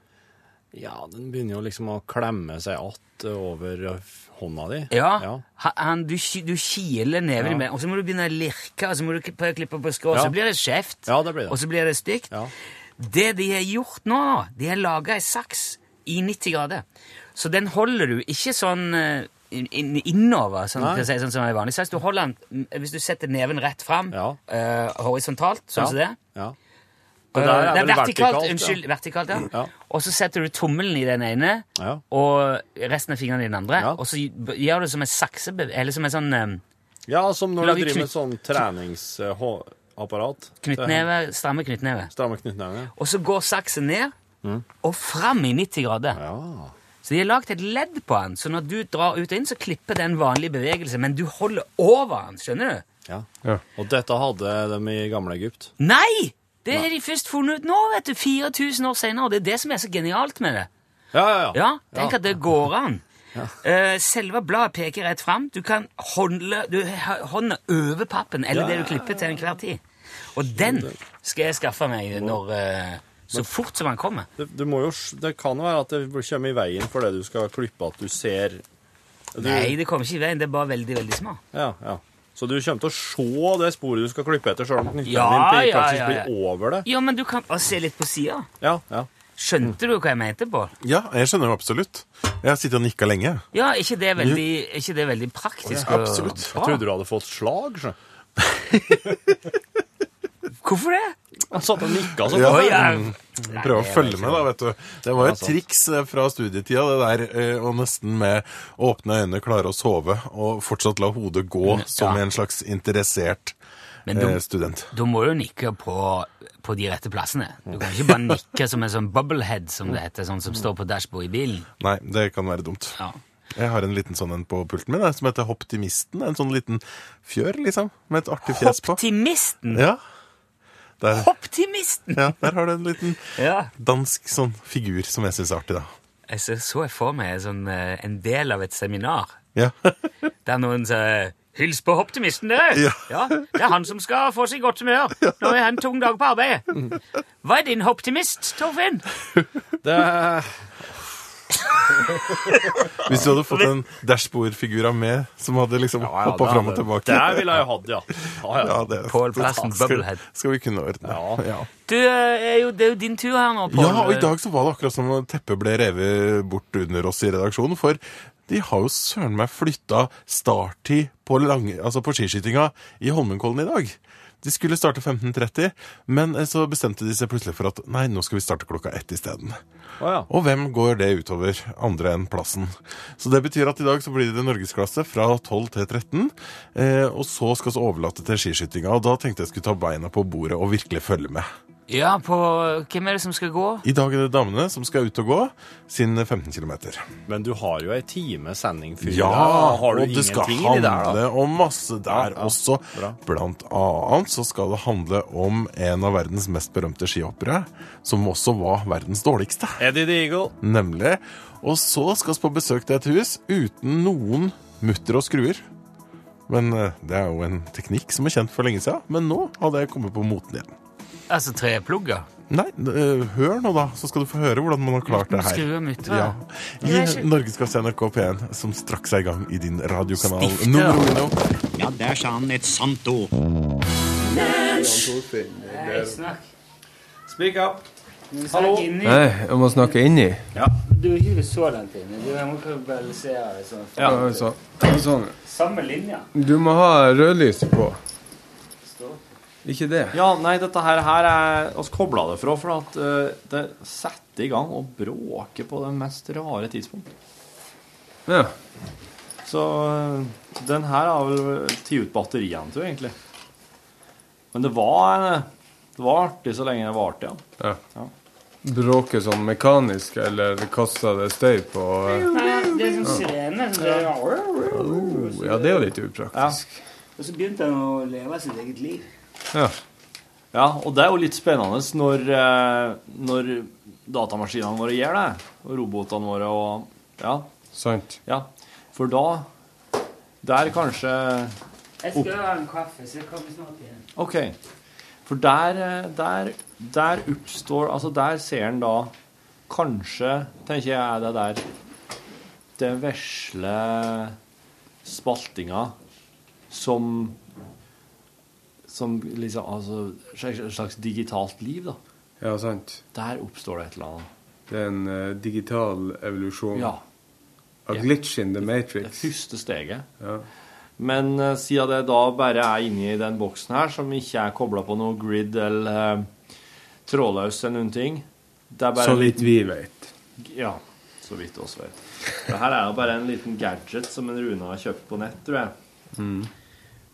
Ja, den begynner jo liksom å klemme seg att over hånda di. Ja, Ja. Han, du, du kiler neven Ja. imellom, og så må du begynne å lirke, og så må du prøve å klippe på skrå, Ja. så blir det skjevt, Ja, det blir det. og så blir det stygt. Det de har gjort nå, de har laga ei saks i 90 grader. Så den holder du ikke sånn eh, inn- innover, sånn, si, sånn som en vanlig saks. Du holder den, Hvis du setter neven rett fram, eh, horisontalt, sånn Ja. som det Ja. Eh, Det er det er vertikalt, vertikalt, ja. unnskyld. Vertikalt, ja. Ja. Og så setter du tommelen i den ene, Ja. og resten av fingrene i den andre, og så gjør du som en saksebev... Eller som en sånn um, Ja, som når du driver med sånn treningsapparat. knyttneve, stramme knyttneve. Stramme knyttneve. Og så går saksen ned Mm. og fram i 90 grader. Så de har lagd et ledd på den, så når du drar ut og inn, så klipper det en vanlig bevegelse, men du holder over den, skjønner du? Ja. Og dette hadde de i gamle Egypt. Nei! Det har de først funnet ut nå, vet du, 4000 år senere, og det er det som er så genialt med det. Ja, ja, ja. Ja, tenk Ja. at det går an. Eh, selve bladet peker rett fram. Du kan holde du, hånda over pappen, eller Ja, det ja, du klipper til enhver tid. Og den skal jeg skaffe meg når, eh, så fort som han kommer. Det, du må jo, det kan jo være at det kommer i veien for det du skal klippe, at du ser du, Nei, det kommer ikke i veien. Det er bare veldig, veldig små. Ja, ja. Så du kommer til å se det sporet du skal klippe etter, sjøl om knyttneven Ja, din ja, ja, ja. blir over det? Ja, men du kan se litt på sida. Ja, ja. Skjønte du hva jeg mente, Bård? Ja, jeg skjønner jo absolutt. Jeg har sittet og nikka lenge. Ja, er ikke det veldig, er ikke det veldig praktisk? Ja, og absolutt. bra? Jeg trodde du hadde fått slag, sjø. [LAUGHS] Hvorfor det? Han satt og nikka sånn. Ja, Å, mm, Prøve å følge med, da, vet du. Det var jo et triks eh, fra studietida, det der eh, å nesten med åpne øyne klare å sove, og fortsatt la hodet gå som en slags interessert Men du- eh, student. Da må du nikke på, på de rette plassene. Du kan ikke bare [LAUGHS] nikke som en sånn bubblehead, som det heter, sånn som står på dashbordet i bilen. Nei, det kan være dumt. Ja. Jeg har en liten sånn en på pulten min, som heter Hoptimisten. En sånn liten fjør, liksom, med et artig fjes på. Hoptimisten? Ja. Der, Optimisten! ja, der har du en liten Ja. dansk sånn figur som jeg syns er artig, da. Jeg så, så jeg for meg sånn, eh, en del av et seminar, Ja. [LAUGHS] der noen sier Hils på optimisten, du! Ja. Det er han som skal få seg godt humør når jeg har en tung dag på arbeid. Hva er din optimist, Torfinn? Det [LAUGHS] Hvis du hadde fått en dashbordfigur av meg som hadde liksom ja, hoppa fram og tilbake det ville jeg hatt, ja. Ja, ja. det, Pål Plassen, skal, Bubblehead. skal vi kunne ordne. Ja. Du, eh, er jo, det er jo din tur her nå, Pål. Ja, og i dag så var det akkurat som om teppet ble revet bort under oss i redaksjonen, for de har jo søren meg flytta starttid på, lang- altså på skiskytinga i Holmenkollen i dag. De skulle starte 15.30, men eh, så bestemte de seg plutselig for at nei, nå skal vi starte klokka ett isteden. Oh, ja. Og hvem går det utover andre enn plassen? Så det betyr at i dag så blir det norgesklasse fra 12 til 13, eh, og så skal vi overlate til skiskytinga. Og da tenkte jeg skulle ta beina på bordet og virkelig følge med. Ja, på Hvem er det som skal gå? I dag er det damene som skal ut og gå sin 15 km. Men du har jo ei time sending før. Ja, har du og det skal handle der, om masse der Ja, ja. også. Bra. Blant annet så skal det handle om en av verdens mest berømte skihoppere, som også var verdens dårligste. Eddie the Eagle. Nemlig. Og så skal vi på besøk til et hus uten noen mutter og skruer. Men eh, det er jo en teknikk som er kjent for lenge siden, men nå hadde jeg kommet på moten igjen. Altså treplugger? Nei, eh, hør nå, da, så skal du få høre hvordan man har klart det her. Mitt. Ja. I Norgesklasse NRK P1, som straks er i gang i din radiokanal Stifte, nummer uno. Ja, der sa han et sant ord. Speak up. Hallo? Nei, jeg må snakke inni. Ja. Du er ikke så langt inni. Du må verbalisere det sånn. Ja, så, sånn. Samme linje. Du må ha rødlyset på. Ikke det? Ja, nei, dette her, her er oss kobla det fra, for at uh, det setter i gang og bråker på det mest rare tidspunkt. Ja. Så uh, den her har vel tatt ut batteriene, tror jeg, egentlig. Men det var, eh, det var artig så lenge det varte, ja. Ja. Bråker sånn mekanisk, eller kaster det støy på Nei, det er sånn sirene. som det- Oh, Ja, det er jo litt upraktisk. Og så begynte han å leve sitt eget liv. Ja. Ja, og det er jo litt spennende når, eh, når datamaskinene våre gjør det, og robotene våre og Ja. Sant. Ja. For da Der kanskje Jeg skal ha en kaffe, så jeg kommer snart igjen. OK. For der, eh, der, der oppstår Altså, der ser en da Kanskje, tenker jeg, er det der det vesle spaltinga som Som liksom Altså et slags digitalt liv, da. Ja, sant. Der oppstår det et eller annet. Det er en uh, digital evolusjon. Ja. A glitch in the matrix. Det første steget. Ja. Men uh, siden det da bare er inni den boksen her, som ikke er kobla på noe grid eller uh, trådløs eller noen ting Så vidt vi vet. Ja, så vidt oss vet. Det her er jo bare en liten gadget som en Rune har kjøpt på nett, tror jeg. Mm.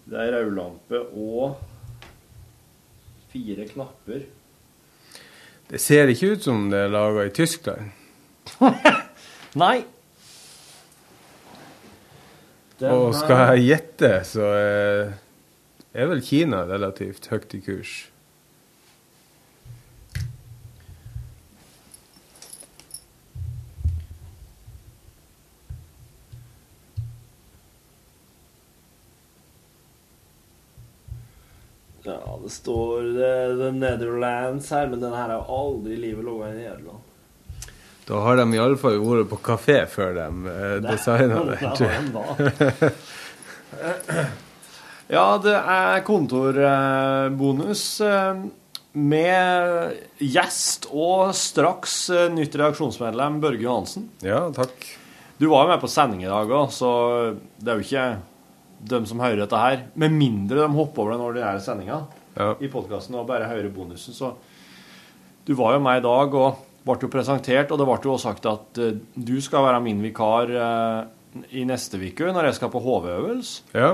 Det er rødlampe og fire knapper. Det ser ikke ut som det er laga i Tyskland. [LAUGHS] Nei. Den Og skal jeg gjette, så er, vel Kina relativt høyt i kurs. Ja, det står The Netherlands her, men den her har aldri i livet ligget i Nederland. Da har de iallfall vært på kafé før de eh, designa det. [CLEARS THROAT] Ja, det er kontorbonus eh, med gjest og straks eh, nytt redaksjonsmedlem Børge Johansen. Ja, takk. Du var jo med på sending i dag òg, så det er jo ikke dem som hører dette her, med mindre de hopper over den ordinære sendinga i podkasten og bare høre bonusen, så Du var jo med i dag og ble jo presentert, og det ble jo også sagt at eh, du skal være min vikar eh, i neste uke når jeg skal på HV-øvelse. Ja.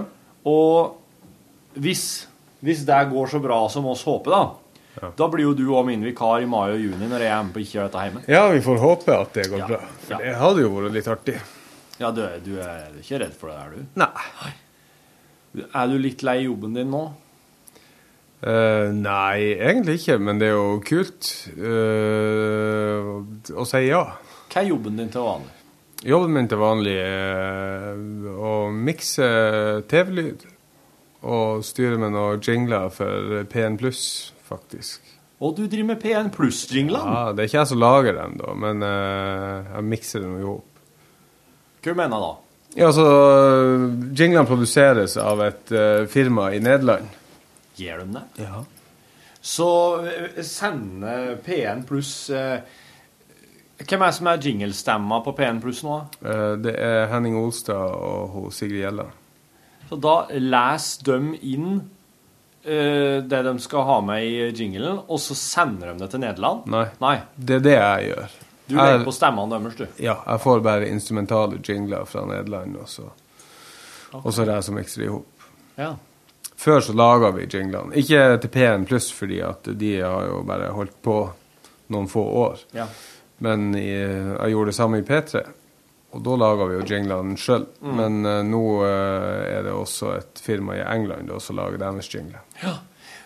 Og hvis, hvis det går så bra som oss håper, da, da blir jo du òg min vikar i mai og juni når jeg er med på Ikke gjør dette hjemme. Ja, vi får håpe at det går Ja. bra. For Ja. det hadde jo vært litt artig. Ja, du, er- du er ikke redd for det, er du? Nei. Er du litt lei jobben din nå? Eh, nei, egentlig ikke, men det er jo kult uh, å si ja. Hva er jobben din til vanlig? Jobben min til vanlig er å mikse TV-lyd og styre med noen jingler for P1 Pluss, faktisk. Og du driver med P1 Pluss-jinglene? Ja, det er ikke jeg som lager dem, da, men uh, jeg mikser dem jo opp. Hva mener du da? Ja, altså, jinglene produseres av et firma i Nederland. Gjør de det? Ja. Så sender sende P1 Pluss eh, Hvem er det som er jinglestemma på P1 Pluss nå? Eh, det er Henning Olstad og Sigrid Gjella. Så da leser de inn eh, det de skal ha med i jinglen, og så sender de det til Nederland? Nei. Det er det jeg gjør. Du legger på stemmene deres, du. Ja, jeg får bare instrumentale jingler fra Nederland, og så, og så det som mikser i hop. Ja. Før så laga vi jinglene. Ikke til P1 pluss, fordi at de har jo bare holdt på noen få år. Ja. Men i, jeg gjorde det samme i P3, og da laga vi jo jinglene sjøl. Mm. Men uh, nå uh, er det også et firma i England da, som lager deres jingler. Ja.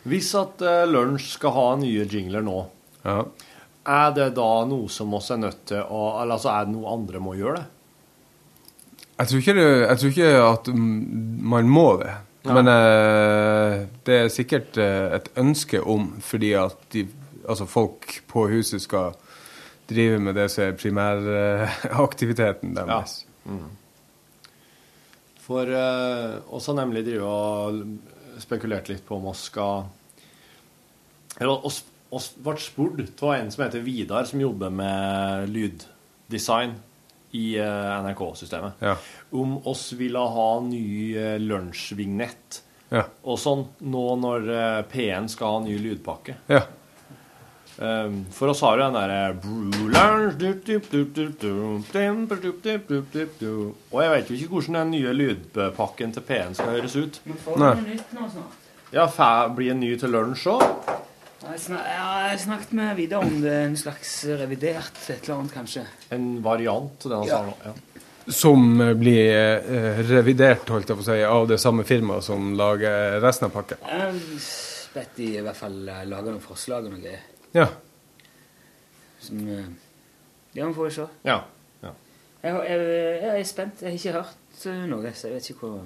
Hvis at uh, Lunsj skal ha nye jingler nå, Ja. er det da noe som oss er nødt til å Eller altså, er det noe andre må gjøre det? Jeg tror ikke, det, jeg tror ikke at man må det. Men uh, det er sikkert uh, et ønske om, fordi at de, altså folk på huset skal drive med det som er primæraktiviteten [LAUGHS] deres. Mm. For uh, har nemlig drive og spekulert litt på om oss skal Eller oss, oss ble spurt av en som heter Vidar, som jobber med lyddesign i eh, NRK-systemet, Ja. om oss ville ha ny uh, lunsjvignett Ja. Og sånn nå når eh, P1 skal ha ny lydpakke. Ja. Um, for oss har jo den derre Brulers, du, du, du, du, du, dim, du, du, du, du, du, du. Og jeg vet jo ikke hvordan den nye lydpakken til P1 skal høres ut. Får du noe nytt nå snart? Ja, blir en ny til lunsj òg? Jeg, snak, ja, jeg snakket med Vidar om det, en slags revidert et eller annet, kanskje. En variant av det han Ja. sa nå. Ja. Som eh, blir eh, revidert, holdt jeg på å si, av det samme firmaet som lager resten av vet de i hvert fall eh, lager noen forslag og noe greier. Ja. Som Ja, vi får se. Ja. ja. Jeg, jeg, jeg er spent. Jeg har ikke hørt noe, så jeg vet ikke hva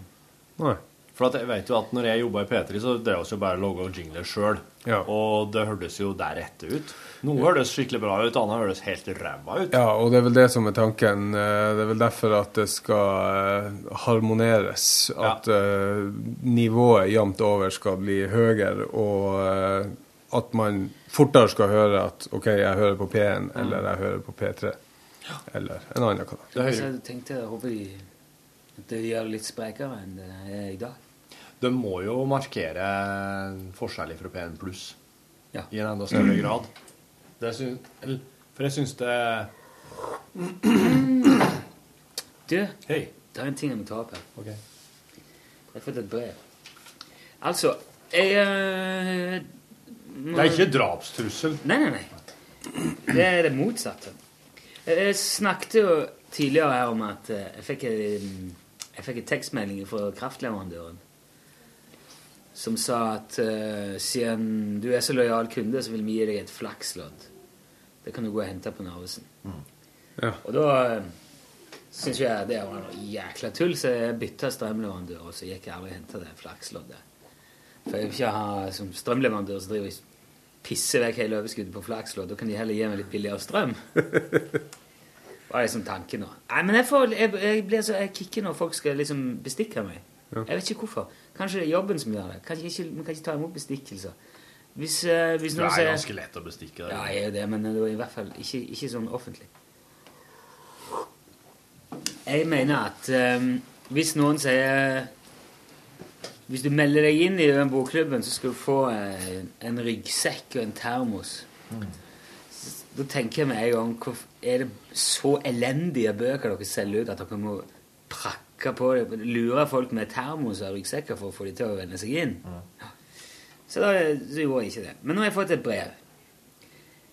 Nei. For at jeg vet jo at når jeg jobba i P3, så drev vi jo bare og laga jingler sjøl. Ja. Og det hørtes jo deretter ut. Noe hørtes skikkelig bra ut, annet hørtes helt ræva ut. Ja, og det er vel det som er tanken. Eh, Det er vel derfor at det skal eh, harmoneres. At ja. nivået jevnt over skal bli høyere, og eh, at man fortere skal høre at OK, jeg hører på P1, eller jeg hører på P3. Eller en annen kanal. Jeg tenkte jeg håper de, at de gjør det litt sprekere enn det er i dag. De må jo markere forskjell fra P1 pluss Ja. i en enda større grad. Det syns, for jeg syns det Du, Hei. det er en ting jeg må ta opp her. Ok. Jeg har fått et brev. Altså, jeg eh, Det er ikke drapstrussel. Nei, nei, nei. Det er det motsatte. Jeg snakket jo tidligere her om at eh, jeg fikk en, jeg fikk en tekstmelding fra kraftleverandøren som sa at uh, siden du er så lojal kunde, så vil vi gi deg et flakslodd. Det kan du gå og hente på Narvesen. Ja. Og da uh, syns jeg det var noe jækla tull, så jeg bytta strømleverandør, og så gikk jeg aldri og henta det flaksloddet. For jeg vil ikke ha som strømleverandør som driver og pisser vekk hele overskuddet på flakslodd. Da kan de heller gi meg litt billigere strøm. [LAUGHS] Hva er liksom tanken nå. Nei, men jeg, får, jeg, jeg blir så jeg kicker når folk skal liksom bestikke meg. Ja. Jeg vet ikke hvorfor. Kanskje det er jobben som gjør det. Kanskje ikke, vi kan ikke ta imot bestikkelser. Hvis, uh, hvis Det er ganske lett å bestikke det. Ja, jeg er jo det, men det er i hvert fall ikke, ikke sånn offentlig. Jeg mener at um, hvis noen sier Hvis du melder deg inn i den bokklubben, så skal du få uh, en ryggsekk og en termos. Da tenker jeg med en gang Er det så elendige bøker dere selger ut at dere må prakke på det? Lure folk med termos og ryggsekker for å få dem til å vende seg inn? Så da så gjorde jeg ikke det. Men nå har jeg fått et brev.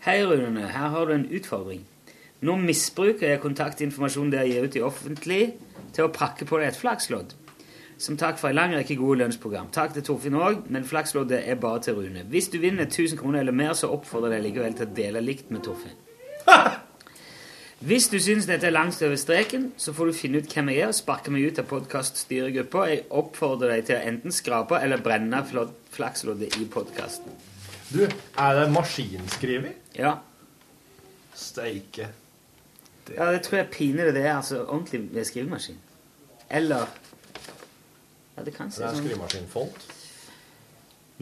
Hei, Rune. Her har du en utfordring. Nå misbruker jeg kontaktinformasjonen dere gir ut i offentlig til å prakke på deg et flakslodd. Som takk for en lang rekke gode lønnsprogram. Takk til Torfinn òg, men flaksloddet er bare til Rune. Hvis du vinner 1000 kroner eller mer, så oppfordrer jeg deg likevel til å dele likt med Torfinn. [LAUGHS] Hvis du syns dette er langt over streken, så får du finne ut hvem jeg er og sparke meg ut av podkaststyregruppa. Jeg oppfordrer deg til å enten skrape eller brenne flaksloddet i podkasten. Du, er det maskinskriver? Ja. Steike. Ja, det tror jeg pinlig det er. Altså ordentlig med skrivemaskin. Eller Ja, det kan se Det er sånn skrivemaskinfont.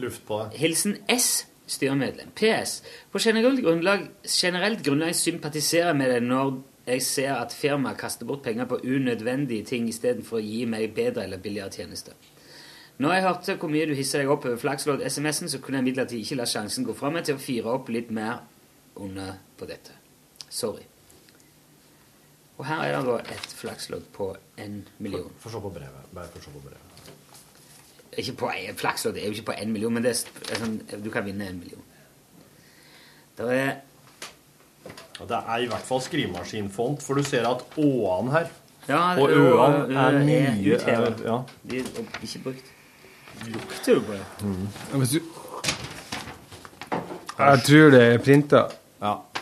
Luft på det. Hilsen S, styremedlem. PS. På generelt grunnlag, generelt grunnlag sympatiserer med deg når jeg ser at firmaet kaster bort penger på unødvendige ting istedenfor å gi meg bedre eller billigere tjenester. Når jeg hørte hvor mye du hisser deg opp over Flakslodd-SMS-en, så kunne jeg imidlertid ikke la sjansen gå fra meg til å fire opp litt mer under på dette. Sorry. Og her er det da et flakslodd på en million. Få se på brevet. Bare få se på brevet. Ikke på en, Flakslodd er jo ikke på en million, men det er sånn, du kan vinne en million. Det er Ja, Det er i hvert fall skrivemaskinfont, for du ser at Å-ene her Ja, Og det- Ø-ene er mye er- Ja. De er ikke brukt. Lukter jo på det. Mm. Hvis du Jeg tror det er printa.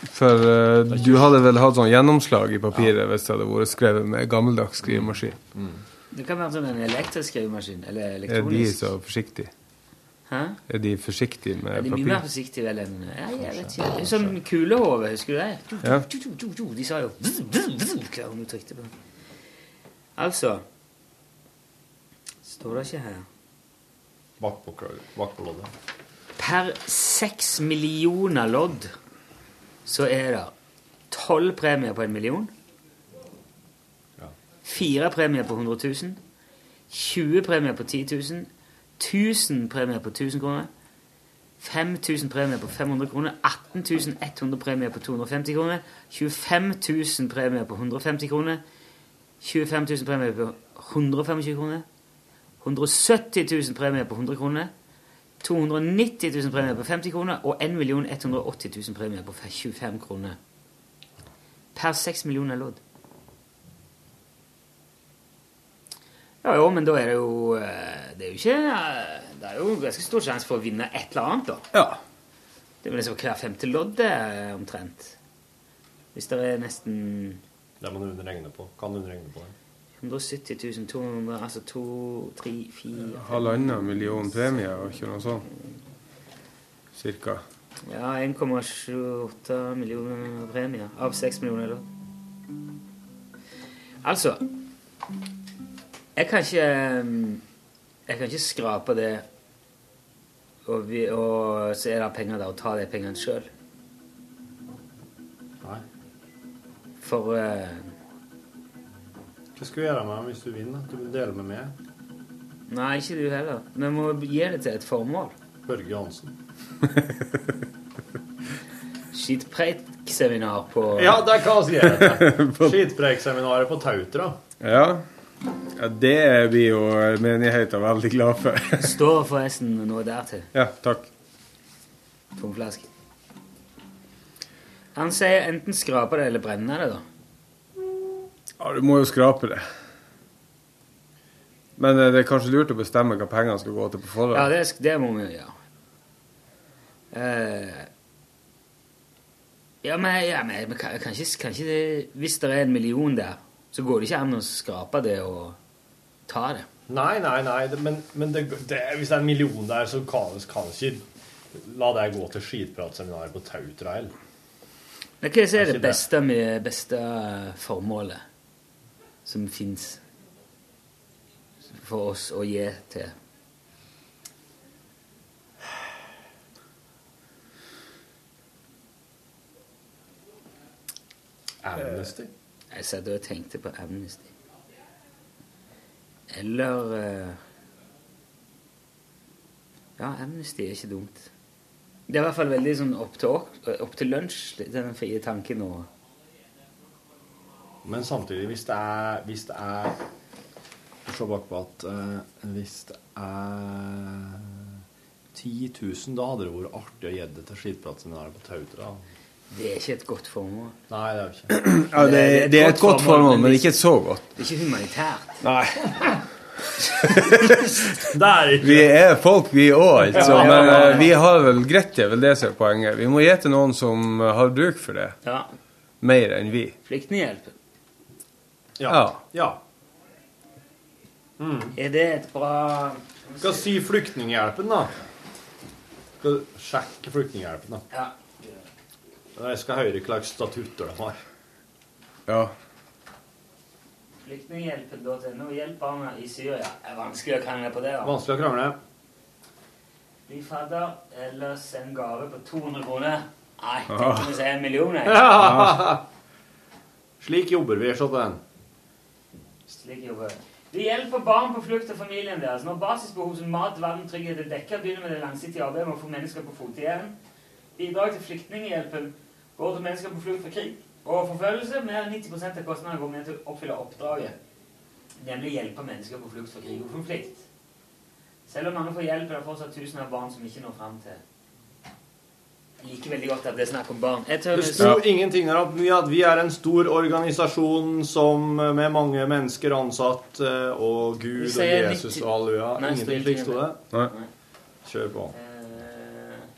For uh, du hadde vel hatt sånn gjennomslag i papiret hvis det hadde vært skrevet med gammeldags skrivemaskin. Det kan være sånn en elektrisk skrivemaskin. Eller elektronisk. Er de så forsiktige? Hæ? Er de forsiktige med de er mye mer forsiktige vel enn ja, jeg vet ikke. Det er Sånn kulehove, husker du det? Du, Ja. du, du. De sa jo hva hun trykte på. Altså Står det ikke her Bak på, bak på loddet. Per seks millioner lodd så er det tolv premier på en million. Fire premier på 100 000. 20 premier på 10 000. 1000 premier på 1000 kroner. 5000 premier på 500 kroner. 18 100 premier på 250 kroner. 25 000 premier på 150 kroner. 25 000 premier på 125 kroner. 170 000 premier på 100 kroner. 290 000 premier på 50 kroner. Og 1 180 000 premier på 25 kroner. Per 6 millioner lodd. Ja, jo, men da er det jo eh, Det er jo ikke eh, Det er jo ganske stor sjanse for å vinne et eller annet, da. Ja. Det er vel liksom hver femte lodd eh, omtrent. Hvis det er nesten Det må du regne på. Kan du regne på det? 170 000, 200 Altså to, tre, fire Halvannen million premie, og ikke noe sånt? Cirka. Ja, 1,28 millioner premier av 6 millioner lodd. Altså Jeg kan ikke Jeg kan ikke skrape det og, vi, og så er det penger der, og ta de pengene sjøl. Nei. For uh, Hva skal du gjøre med hvis du vinner? Du vil dele med meg. Nei, ikke du heller. Vi må gi det til et formål. Børge Johansen. [LAUGHS] Skittpreik-seminar på Ja, det kan vi gjøre. [LAUGHS] Skitpreikseminaret på Tautra. Ja. Ja det blir jo menigheten veldig glad for. [LAUGHS] Står forresten noe der til. Ja, takk. Tom flaske. Han sier enten skrape det eller brenne det, da. Ja, du må jo skrape det. Men eh, det er kanskje lurt å bestemme hva pengene skal gå til på forhånd? Ja, det, det må vi gjøre. Uh, ja, men, ja, men men kan, kan ikke, kan ikke det, Hvis det er en million der, så går det ikke an å skrape det og ta det. Nei, nei, nei, men, men det, det, hvis det er en million der, så kan kan ikke la det gå til skitpratseminaret på Tautrail. hva er Er det beste, med, beste formålet som fins for oss å gi til? Amnesty? Jeg satt og tenkte på Amnesty. Eller eh, Ja, Amnesty er ikke dumt. Det er i hvert fall veldig sånn opp til, opp til lunsj, den frie tanken. Og Men samtidig, hvis det er Hvis det er Se bakpå at uh, hvis det er 10 000, da hadde det vært artig å gi det til skitpratseminaret på Tautra. Det er ikke et godt formål. Nei, det er ikke. Ja, det, det er et godt formål, men ikke så godt. Det er ikke humanitært. Nei. [LAUGHS] Det er ikke Vi er folk, vi òg, altså. Ja, ja, Men eh, vi har vel greit, det er vel det som er poenget. Vi må gi til noen som eh, har bruk for det. Ja. Mer enn vi. Flyktninghjelpen. Ja. ja. Er det et bra Skal si Flyktninghjelpen, da. Skal sjekke Flyktninghjelpen, da. Ja. Jeg skal høre hva slags statutter de har. Ja. Flyktninghjelpen.no. Hjelp barna i Syria. Det er vanskelig å krangle på det. da. Vanskelig å krangle. Bli fadder eller send gave på 200 kroner. Nei, Ah. tenk om vi sier en million. jeg. Ja. Slik jobber vi, Shotten. Slik jobber vi. Vi hjelper barn på flukt og familien deres. Når basisbehov som mat, vann, trygghet er dekket, begynner med det langsiktige arbeidet med å få mennesker på fot igjen. Bidrag til Flyktninghjelpen går til mennesker på flukt fra krig og forfølgelse. Mer enn 90% av kostnadene går med til å oppfylle oppdraget, nemlig hjelpe mennesker på flukt fra krig og konflikt. Selv om mange får hjelp, er det fortsatt tusener av barn som ikke når fram til. Jeg liker veldig godt at det er snakk om barn. Jeg tør Det sto ingenting der at vi, at vi er en stor organisasjon som eh, med mange mennesker ansatt, eh, og Gud og Jesus og halleluja. Ingenting slik sto det? Nei. Kjør på. Eh,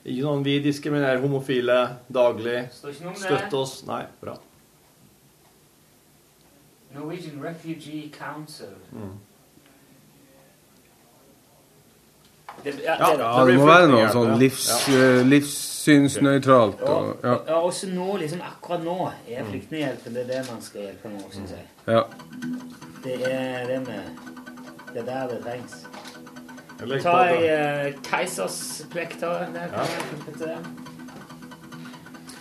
Ikke sånn vi diskriminerer homofile daglig. Det. Støtt oss. Nei, bra. Norwegian Refugee Council. Mm. Det, ja, Ja, det, det må være noe sånn livs, ja. livssynsnøytralt. Og, Og, ja. ja, også nå, liksom akkurat nå, er Flyktninghjelpen det er det man skal hjelpe nå, syns jeg. Ja. Det er det med Det er der det trengs. Jeg tar jeg på uh, Keisersplekter. Der Ja.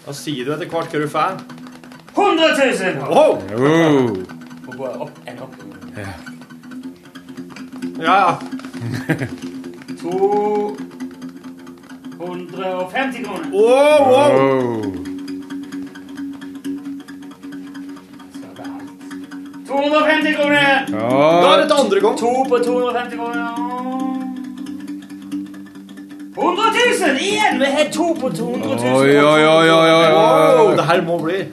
Da sier du etter hvert hva du får. 100 000! Wow! Oh. Og bare opp, en opp. Ja. Ja, ja. 250 kroner. Oh, wow. Oh. 250 kroner! Ja. Da er det andre gang. To på 250 kroner. 100 000! Igjen! Vi har to på 200 000. Oi, oi, oi, oi, oi, Wow, det her må bli.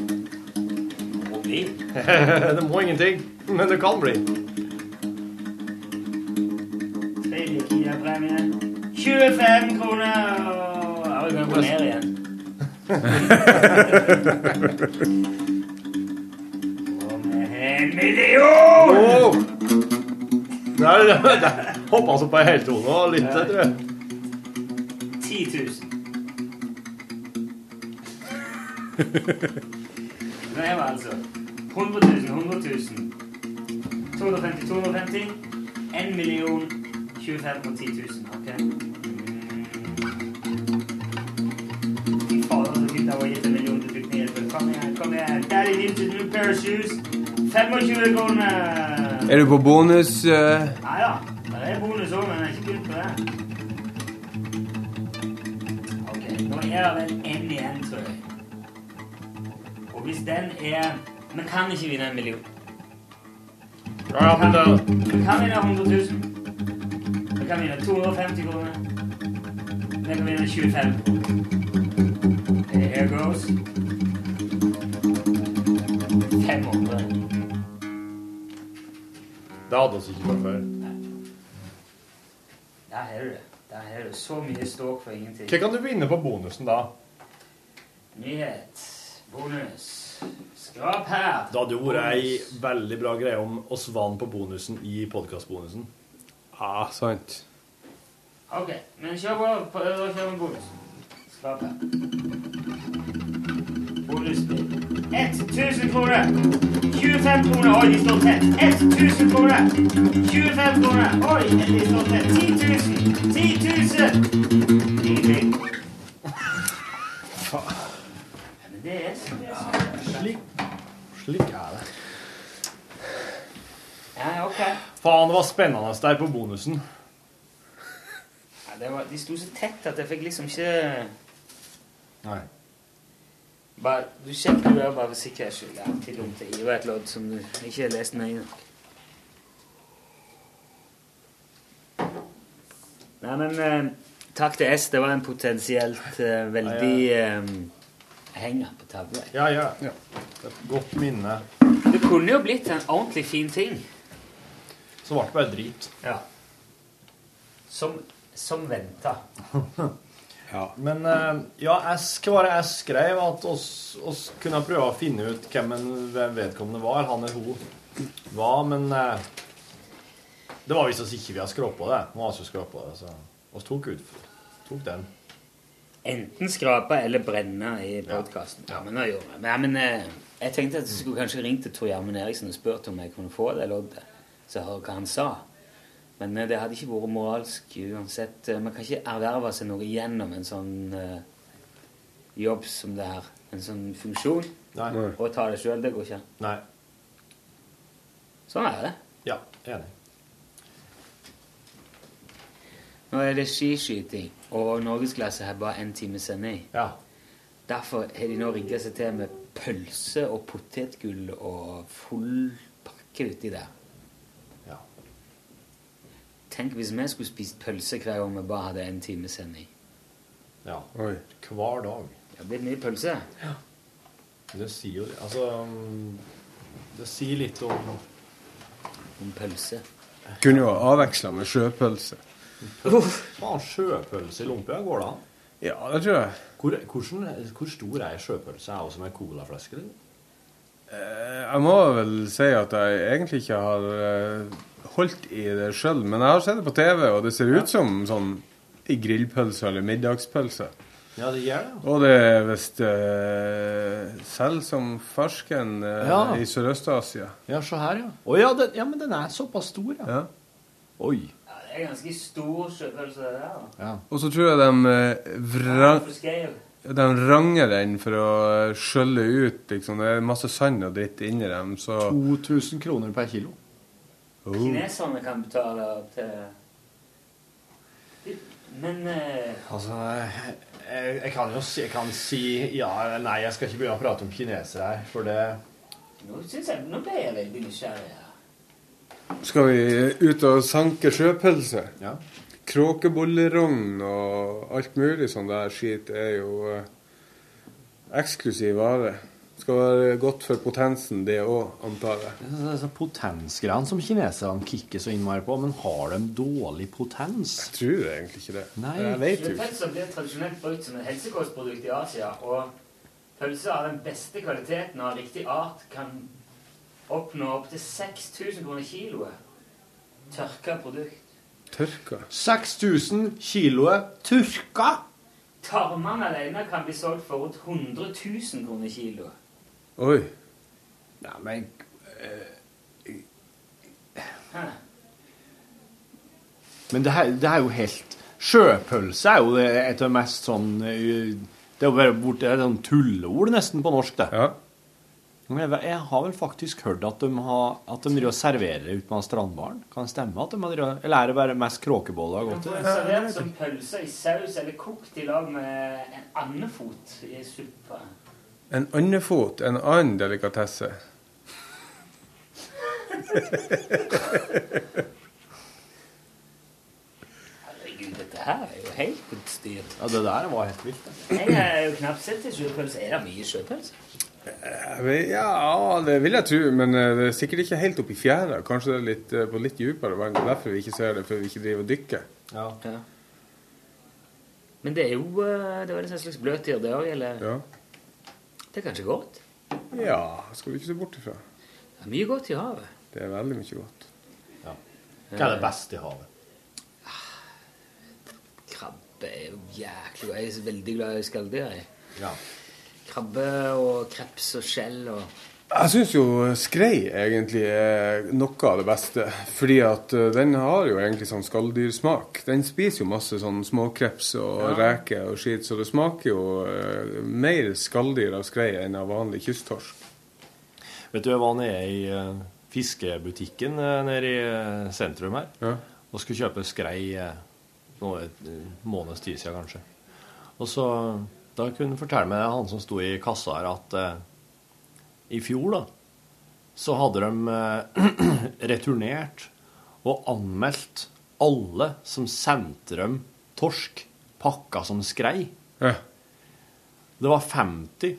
Må bli. [LAUGHS] det må ingenting, men det kan bli. Tredje Kia-premie. 25 kroner. Ja, vi kan gå ned igjen. Og vi har en million! Wow. Der, der hoppa altså på ei heltone og litt, tror jeg. [LAUGHS] Er vi altså 100 000, 100 000. 250, 250. 1 million, 25 og 10 000. Ok. Fy fader, så fint det var gitt en million til flyktninghjelpen. Kom igjen, kom igjen. Daddy needs a new pair of shoes. 25 kroner. Er du på bonus? Uh... Nei da. Det er bonus òg, men jeg er ikke begynt på det. Ok, Nå er det vel én igjen, hvis den er Vi kan ikke vinne en million. Ja, men. Vi kan vinne 100 000. Vi kan vinne 250 kroner. Vi kan vinne 25. Here goes. 500. Det hadde vi ikke fra før. Der har du det. Der har du så mye ståk for ingenting. Hva kan du vinne på bonusen da? Nyhet. Bonus. Skrap her. Da hadde jo vært ei veldig bra greie om oss vant på bonusen i podkastbonusen. Ja, sant. Ok, men kjør på. da kjører vi bonus. Skrap her. Bonusspill. 1000 kroner. 25 kroner. Oi, de står tett. 1000 kroner. 25 kroner. Oi, de står tett. 10 000. 10 000. Ingenting. [LAUGHS] Ja, men det er så det er så. Slik, slik er det. Ja, ok. Faen, det var spennende der på bonusen. Ja, det var, de sto så tett at jeg fikk liksom ikke Nei. bare, Du sjekker jo det bare for sikkerhets skyld. Det til dumt å hive et lodd som du ikke har lest nøye nok. Nei, men eh, takk til S. Det var en potensielt eh, veldig eh, henger på tavla. Ja, ja. Et godt minne. Det kunne jo blitt en ordentlig fin ting. Så ble det bare drit. Ja. Som, som venta. [LAUGHS] Men eh, ja, jeg, var det jeg skrev? At oss, oss kunne prøve å finne ut hvem en vedkommende var. Han eller hun var, men eh, det var visst oss ikke vi har skrått på det. Nå har vi skråpa på det, så oss tok ut tok den. Enten skrape eller brenne i podkasten. Ja. men ja. Men, eh, jeg tenkte at jeg skulle kanskje ringt til Tor Gjermund Eriksen og spurt om jeg kunne få det loddet, så høre hva han sa. Men eh, det hadde ikke vært moralsk uansett. Eh, Man kan ikke erverve seg noe gjennom en sånn uh, jobb som det her. En sånn funksjon. Nei. Og ta det sjøl. Det går ikke. Nei. Sånn er det. Ja, enig. Nå er det skiskyting, og norgesklasse har bare én time sending. Ja. Derfor har de nå rigga seg til med pølse og potetgull og full pakke uti der. Ja. Tenk hvis vi skulle spist pølse hver gang vi bare hadde én time sending. Ja. Hver dag. Det blir mye pølse. Ja. Det sier jo Altså Det sier litt om Om pølse. Kunne jo ha avveksla med sjøpølse. Faen, sjøpølse i Lompia, går det an? Ja, det tror jeg. Hvor, hvordan, hvor stor er sjøpølse? Er det som ei colaflaske? Eh, Jeg må vel si at jeg egentlig ikke har eh, holdt i det sjøl, men jeg har sett det på TV, og det ser ut som sånn i grillpølse eller middagspølse. Ja, det gjør det. Og det er visst uh, selv som fersken uh, Ja. i Sørøst-Asia. Ja, se her, ja. Å ja, den, ja, men den er såpass stor, ja. Ja. Oi. Det er ganske stor sjøfølelse, det der. da. Ja. Og så tror jeg de eh, vrang, For de ranger den for å eh, skjølle ut, liksom. Det er masse sand og dritt inni dem, så 2000 kroner per kilo. oh. Kineserne kan betale opp til Men eh, Altså, jeg, jeg kan jo si, jeg kan si ja eller nei. Jeg skal ikke begynne å prate om kinesere her, for det nå synes jeg Nå ble jeg veldig nysgjerrig. her. Skal vi ut og sanke sjøpølse? Ja. Kråkebollerogn og alt mulig sånn der skit er jo eh, eksklusiv vare. Skal være godt for potensen, det òg, antar jeg. Det er Disse potensgreiene som kineserne kikker så innmari på, men har de dårlig potens? Jeg tror egentlig ikke det. Nei. Jeg vet jo ikke. Sjøpølser blir tradisjonelt brukt som et helsekostprodukt i Asia, og pølser av den beste kvaliteten og av riktig art kan oppnå opptil 6000 kroner kiloet. Tørka produkt. Tørka? 6000 kiloet tørka? Tarmene alene kan bli solgt for rundt 100 000 kroner kiloet. Oi. Nei, men Hæ? Men det, her, det er jo helt Sjøpølse er jo et av de mest sånn eh, Det er jo bare borte, det er sånn tulleord nesten på norsk, det. Men jeg, har vel faktisk hørt at de, har, at de driver og serverer ute på Strandbaren. Kan det stemme? at de har driver, Eller er det bare mest kråkeboller og godt? får servert som pølser i saus eller kokt i lag med en andefot i suppa. En andefot, en annen delikatesse. Herregud, dette her er jo helt utstyrt. Ja, det der var helt vilt. Jeg er jo knapt sett til sjøpølse. Er det mye sjøpølse? Jeg vet- Ja, det vil jeg tro, men eh, det er sikkert ikke helt oppi fjæra. Kanskje det er litt, eh, på litt dypere vann. Det er derfor vi ikke ser det, for vi ikke driver og dykker. Ja. Men det er jo eh, det er en slags bløtdyr, det òg, eller? Ja. Det er kanskje godt? ja, skal vi ikke se bort ifra. Det er mye godt i havet. Det er veldig mye godt. Hva er det beste i havet? Krabbe er jo jæklig godt. Jeg er veldig glad i skalldyr. jeg. Ja. Krabbe og kreps og skjell og Jeg syns jo skrei egentlig er noe av det beste. Fordi at eh, den har jo egentlig sånn skalldyrsmak. Den spiser jo masse sånn småkreps og Ja. reker og skit, så det smaker jo eh, mer skalldyr av skrei enn av vanlig kysttorsk. Vet du, jeg var nede i eh, fiskebutikken nede i sentrum her. Og skulle kjøpe skrei nå en måneds tid siden, kanskje. Og så da kunne han fortelle meg, han som sto i kassa her, at eh, i fjor da, så hadde de eh, [CLEARS THROAT] returnert og anmeldt alle som sendte dem torsk pakka som skrei. Ja. Det var 50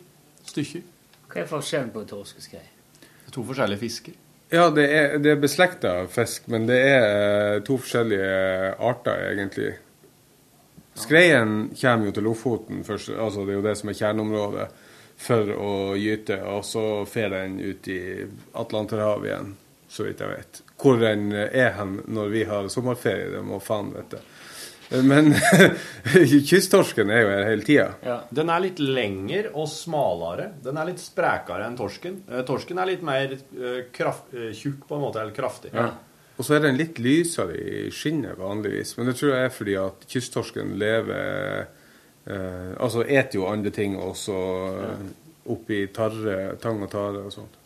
stykker. Hva er forskjellen på torsk og skrei? Det er to forskjellige fisker. Ja, det er, det er beslekta fisk, men det er eh, to forskjellige arter, egentlig. Skreien kommer jo til Lofoten først, altså det er jo det som er kjerneområdet for å gyte, og så fer den ut i Atlanterhavet igjen, så vidt jeg vet. Hvor den er hen når vi har sommerferie, det må faen vite. Men [LAUGHS] kysttorsken er jo her hele tida. Den er litt lengre og smalere. Den er litt sprekere enn torsken. Eh, Torsken er litt mer eh, kraft, eh, tjukk på en måte, eller kraftig. Ja. Og så er den litt lysere i skinnet vanligvis. Men det tror jeg er fordi at kysttorsken lever eh, Altså eter jo andre ting også ja. oppi tarre, tang og tare og sånt.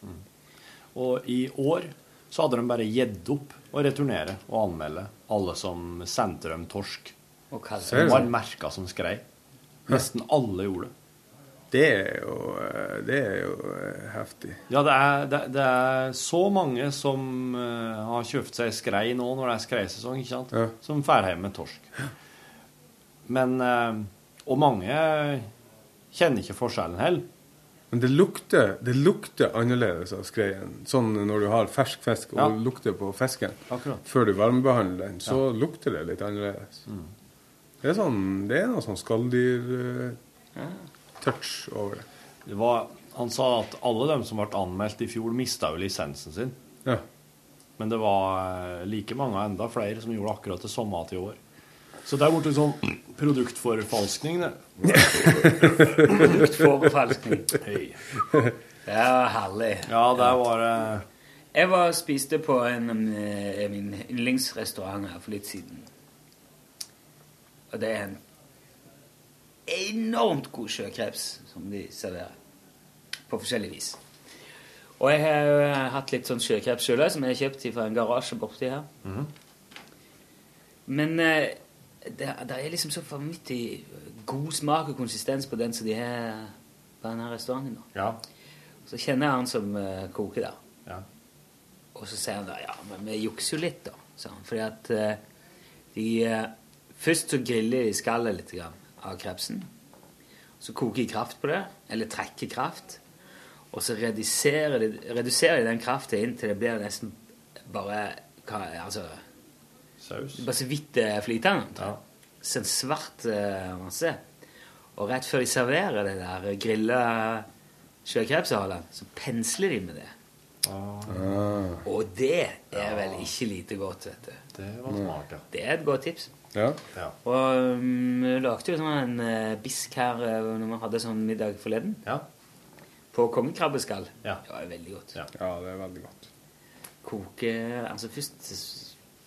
Og i år så hadde de bare gitt opp å returnere og anmelde alle som sendte dem torsk. Og var merka som skrei. Nesten alle gjorde det. Det er jo, eh, det er jo eh, heftig. Ja, det er, det, det er så mange som eh, har kjøpt seg skrei nå når det er skreisesong, ikke sant? Som drar hjem med torsk. Men Og mange kjenner ikke forskjellen heller. Men det lukter, det lukter annerledes av skreien. Sånn når du har fersk fisk og Ja. lukter på fisken Akkurat. før du varmebehandler den, så lukter det litt annerledes. Det er sånn, det er noe sånn skalldyr-touch over det. Det var, han sa at alle dem som ble anmeldt i fjor, mista jo lisensen sin. Ja. Men det var eh, like mange og enda flere som gjorde akkurat det samme til i år. Så det er blitt sånn produktforfalskning, det. Produktforfalskning. Hey. Det er herlig. Ja, der var det Jeg var og spiste på en av mine- min yndlingsrestaurant her for litt siden. Og det er en enormt god sjøkreps som de serverer. På forskjellig vis. Og jeg har jo hatt litt sånn sjøkreps sjøl som jeg har kjøpt fra en garasje borti her. Men eh, det, det er liksom så vanvittig god smak og konsistens på den som de har på denne restauranten. da. Så kjenner jeg han som eh, koker der. Og så sier han da ja, men vi jukser jo litt, da. han. Fordi at eh, de eh, Først så griller de skallet litt grann av krepsen. Så koker de kraft på det, eller trekker kraft. Og så reduserer de, reduserer de den kraften inn til det blir nesten bare hva, altså, Saus. Bare så vidt det er flytende. Så en svart uh, masse. Og rett før de serverer det der grilla sjøkrepshalet, så pensler de med det. Ah. Og det er vel ikke lite godt, vet du. Det var smart, ja. Det er et godt tips. Ja. Og um, vi lagde jo sånn en uh, bisk her uh, når vi hadde sånn middag forleden. På kongekrabbeskall. Det var veldig godt. Ja, det er veldig godt. Koke Altså først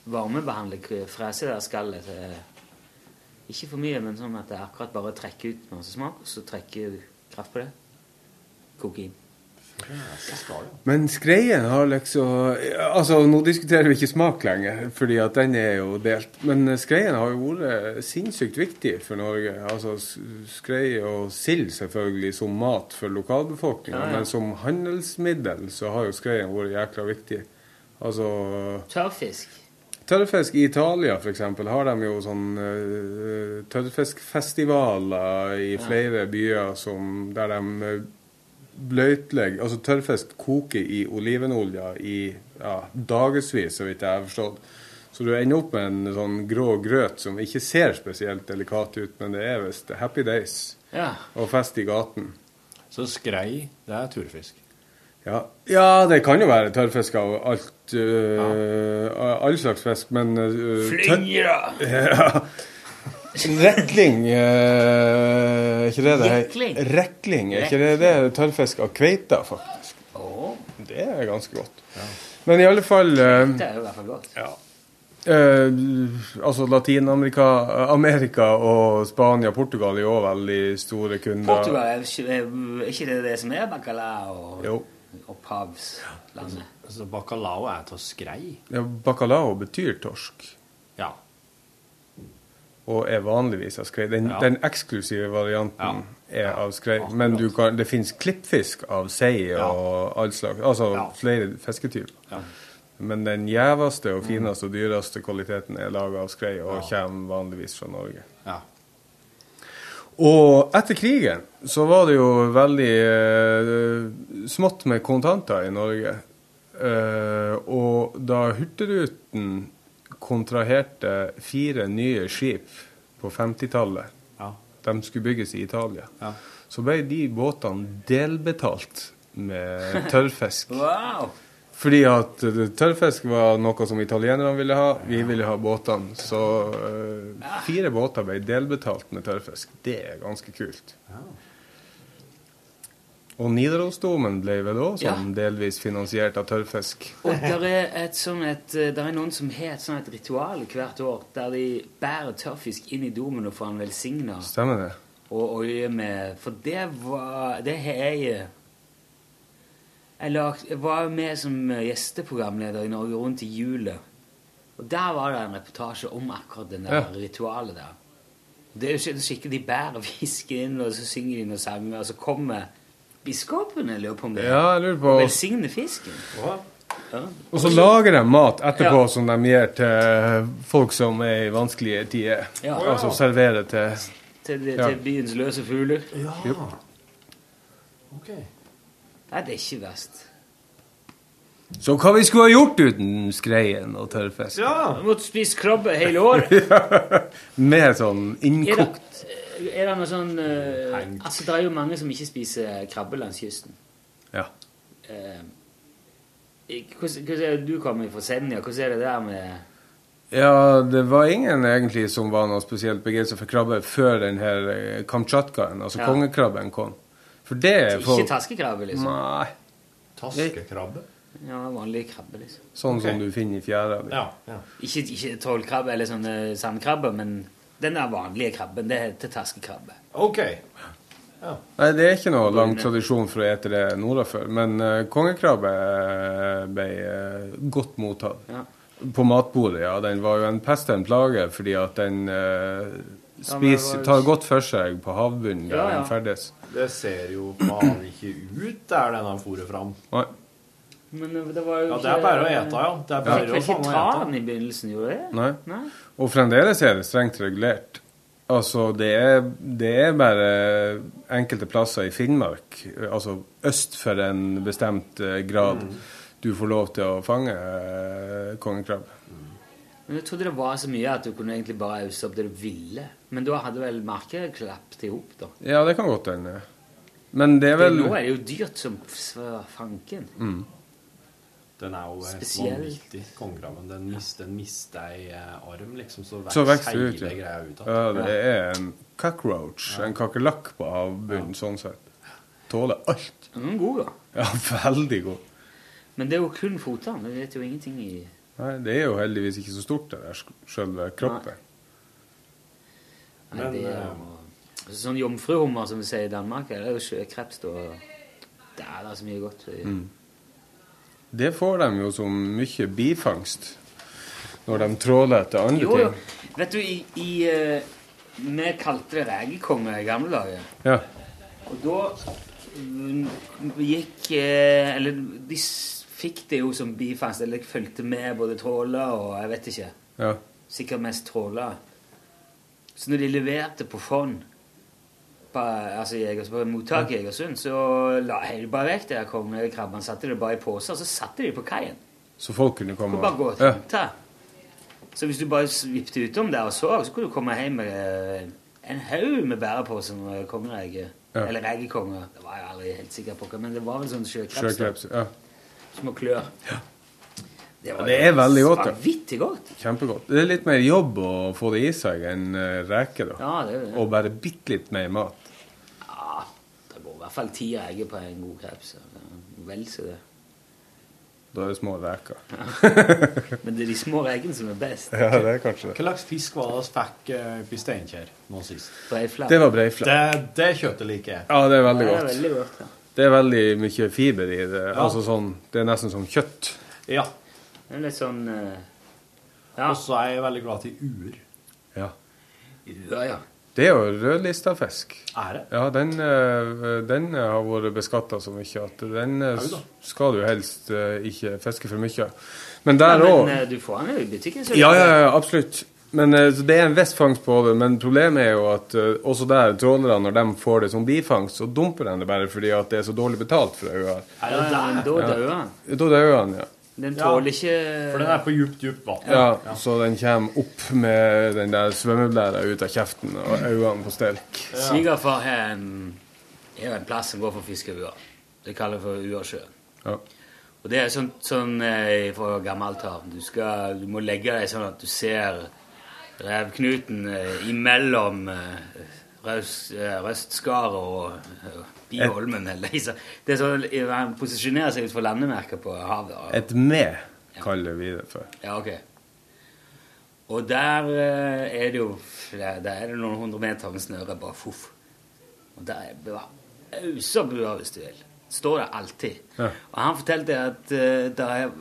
varmebehandle, frese det skallet til Ikke for mye, men sånn at det akkurat bare trekker ut masse smak, og så trekker kraft på det. Koke inn. Men skreien har liksom Altså, nå diskuterer vi ikke smak lenger, fordi at den er jo delt. Men skreien har jo vært sinnssykt viktig for Norge. Altså skrei og sild selvfølgelig som mat for lokalbefolkninga, Ja, ja. men som handelsmiddel så har jo skreien vært jækla viktig. Altså Tørrfisk. Tørrfisk i Italia f.eks. har de jo sånn uh, tørrfiskfestivaler i Ja. flere byer som, der de bløtlegger Altså tørrfisk koker i olivenolje i ja, dagevis, så vidt jeg har forstått. Så du ender opp med en sånn grå grøt som ikke ser spesielt delikat ut, men det er visst happy days Ja. og fest i gaten. Så skrei, det er turfisk. Ja, ja det kan jo være tørrfisk av alt øh, All slags fisk, men øh! [LAUGHS] Ja. Rekling øh, Er ikke det det Rekling? Rekling, er ikke det det er tørrfisk av kveita, faktisk? Det er ganske godt. Men i alle fall øh, Det er jo i hvert fall godt. Ja. Eh, altså Latin-Amerika Amerika og Spania Portugal er jo også veldig store kunder. Portugal er ikke, det det som er bacalao Jo. opphavslandet? Altså, bacalao er til skrei. Ja, bacalao betyr torsk. Ja. Og er vanligvis av skrei. Den, Ja. den eksklusive varianten er av skrei. Men du kan, det fins klippfisk av sei og all slags. Altså flere fisketyper. Men den gjeveste og fineste og dyreste kvaliteten er laga av skrei og kommer vanligvis fra Norge. Ja. Og etter krigen så var det jo veldig eh, smått med kontanter i Norge. Eh, og da Hurtigruten kontraherte fire nye skip på 50-tallet, de skulle bygges i Italia, så ble de båtene delbetalt med [LAUGHS] tørrfisk. Wow! Fordi at eh, tørrfisk var noe som italienerne ville ha, vi ville ha båtene. Så uh, fire båter ble delbetalt med tørrfisk. Det er ganske kult. Og Nidarosdomen ble vel òg sånn delvis finansiert av tørrfisk. Og det er, et sånn et, eh, er noen som har et sånt ritual hvert år der de bærer tørrfisk inn i domen og får den velsigna. Stemmer det? Og olje med For det var Det har jeg Jeg, lag, jeg var med som gjesteprogramleder i Norge Rundt i julet. Og der var det en reportasje om akkurat det der Ja. ritualet der. Det er jo skik- skikkelig De bærer [LAUGHS] fisken inn, og så synger de noen sanger, og så kommer biskopen, jeg lurer på om det Ja, jeg lurer på- og velsigner fisken. Ja. Og så lager de mat etterpå Ja. som de gir til folk som er i vanskelige tider. Ja. Altså serverer til Til, til Ja. byens løse fugler. Ja. Ok. Nei, det er ikke verst. Så hva vi skulle ha gjort uten skreien og tørrfisk? Ja! Du måtte spise krabbe hele året. [LAUGHS] Med sånn innkokt det, er det noe sånn uh, Altså, det er jo mange som ikke spiser krabbe langs kysten. Ja. Uh, hvordan, hvordan er det du kommer fra Senja? Hvordan er det der med Ja, det var ingen egentlig som var noe spesielt begeistra for krabbe før den her eh, kamtsjatkaen, altså Ja. kongekrabben, kom. For det er folk Ikke taskekrabbe, liksom? Nei. Taskekrabbe? Ja, vanlig krabbe, liksom. Sånn som du finner i fjæra Ja, Ikke, ikke trollkrabbe eller sånne sandkrabber, men den der vanlige krabben, det heter taskekrabbe. Ok. Nei, det er ikke noe lang tradisjon for å ete det nordafor, men uh, kongekrabbe eh, ble uh, godt mottatt. Ja. På matbordet, ja. Den var jo en pest og en plage fordi at den eh, Ja, spiser, var- tar godt for seg på havbunnen der Ja, ja. den ferdes. Det ser jo faen ikke ut der den har fôret fram. Nei. Men det var jo ikke Ja, det er bare å ete, ja. Det er bare Fikk å vel ikke faen meg ta ete. den i begynnelsen, gjorde det? Nei. Nei. Og fremdeles er det strengt regulert. Altså, det er, det er bare enkelte plasser i Finnmark, altså øst for en bestemt eh, grad, Mm. du får lov til å fange eh, kongekrabbe. Men jeg trodde det var så mye at du kunne egentlig bare ause opp det du ville. Men da hadde vel markedet klappet i hop, da. Ja, det kan godt hende. Men det er vel Nå er det jo dyrt som fanken. Mm. Den er jo helt Spesiell. vanvittig, kongekrabben. Den, mis, den mister ei eh, arm, liksom, så vokser hele ut, ja. greia ut. ja. Det er en cockroach, en kakerlakk på havbunnen, sånn sett. Tåler alt. Den er god, da. Ja, [LAUGHS] veldig god. Men det er jo kun fotene. Vi vet jo ingenting i Nei, det er jo heldigvis ikke så stort, det der selve kroppen. Nei, Nei det er eh, jo Sånn jomfruhummer, som vi sier i Danmark, det er jo sjøkreps, da. Det er da så mye godt. Mm. Det får de jo som mye bifangst når de tråler etter andre Jo, jo. ting. Vet du, i, i eh, Vi kalte det rekekonge i gamle dager. Ja. Og da mm, gikk eh, Eller de fikk det jo som bifangst, eller fulgte med både tråler og jeg vet ikke. Ja. Sikkert mest tråler. Så når de leverte på fond altså i Egers, på mottaket i Egersund, så la de bare vekk Der her kongekrabbene. Satte det bare i poser, og så satte de på kaien. Så folk kunne komme og bare gå og ja. Så hvis du bare vippte utom der og så, så kunne du komme hjem med eh, en haug med bæreposer med kongereger. Ja. Eller regekonger. Det var jeg aldri helt sikker på, men det var vel sånn sjøkreps. Sjøkreps. Ja. Små klør. Det, Ja, det er veldig godt. Vanvittig godt. Kjempegodt. Det er litt mer jobb å få det i seg enn eh, reker, da. Ja, det er det. Og bare bitte litt mer mat. Ja, det går i hvert fall ti reger på en god kreps. Vel så det. Da er det små reker. [LAUGHS] Men det er de små rekene som er best. Ja, det er kanskje det. Hva slags fisk var det vi fikk eh, oppe i Steinkjer nå sist? Breiflat. Det var breiflat. Det, det kjøttet liker jeg. Ja, det er veldig godt. Det er veldig godt, ja. Det er veldig mye fiber i det. Ja. Altså sånn, det er nesten som kjøtt. Ja. Det er litt sånn eh, Ja. Og så er jeg veldig glad til uer. Ja. Ja, ja. Det er jo rødlista fisk. Er det? Ja, den, eh, den har vært beskatta så mye at den eh, Au da. skal du helst eh, ikke fiske for mye. Men der òg men eh, du får den jo i butikken. så Ja, ja, ja, absolutt. Men eh, så Det er en viss fangst på det, men problemet er jo at eh, også der trålerne, når de får det som bifangst, så dumper de det bare fordi at det er så dårlig betalt for øya. Ja? Da dør den. Da dauer han, ja. Den Ja, tåler ikke For den er på djupt, djupt vann. ja. Så den kommer opp med den der svømmeblæra ut av kjeften og øynene på stelk. Svigerfar har en, er en plass som går for fiskeuer. Det kaller vi for Uasjøen. Ja. Og det er sånn, sånn eh, fra gammelt av. Du, skal, du må legge deg sånn at du ser revknuten eh, imellom eh, Røstskaret og Biholmen. Eller, det er sånn, Han posisjonerer seg ut fra landemerket på havet. og- Et med kaller vi det for. Ja, ok. Og der eh, er det jo der er det noen hundre meter med snøre, bare fuff. Og der er bare auser bua, hvis du vil. Står der alltid. Ja. Og han fortalte at uh, der, er,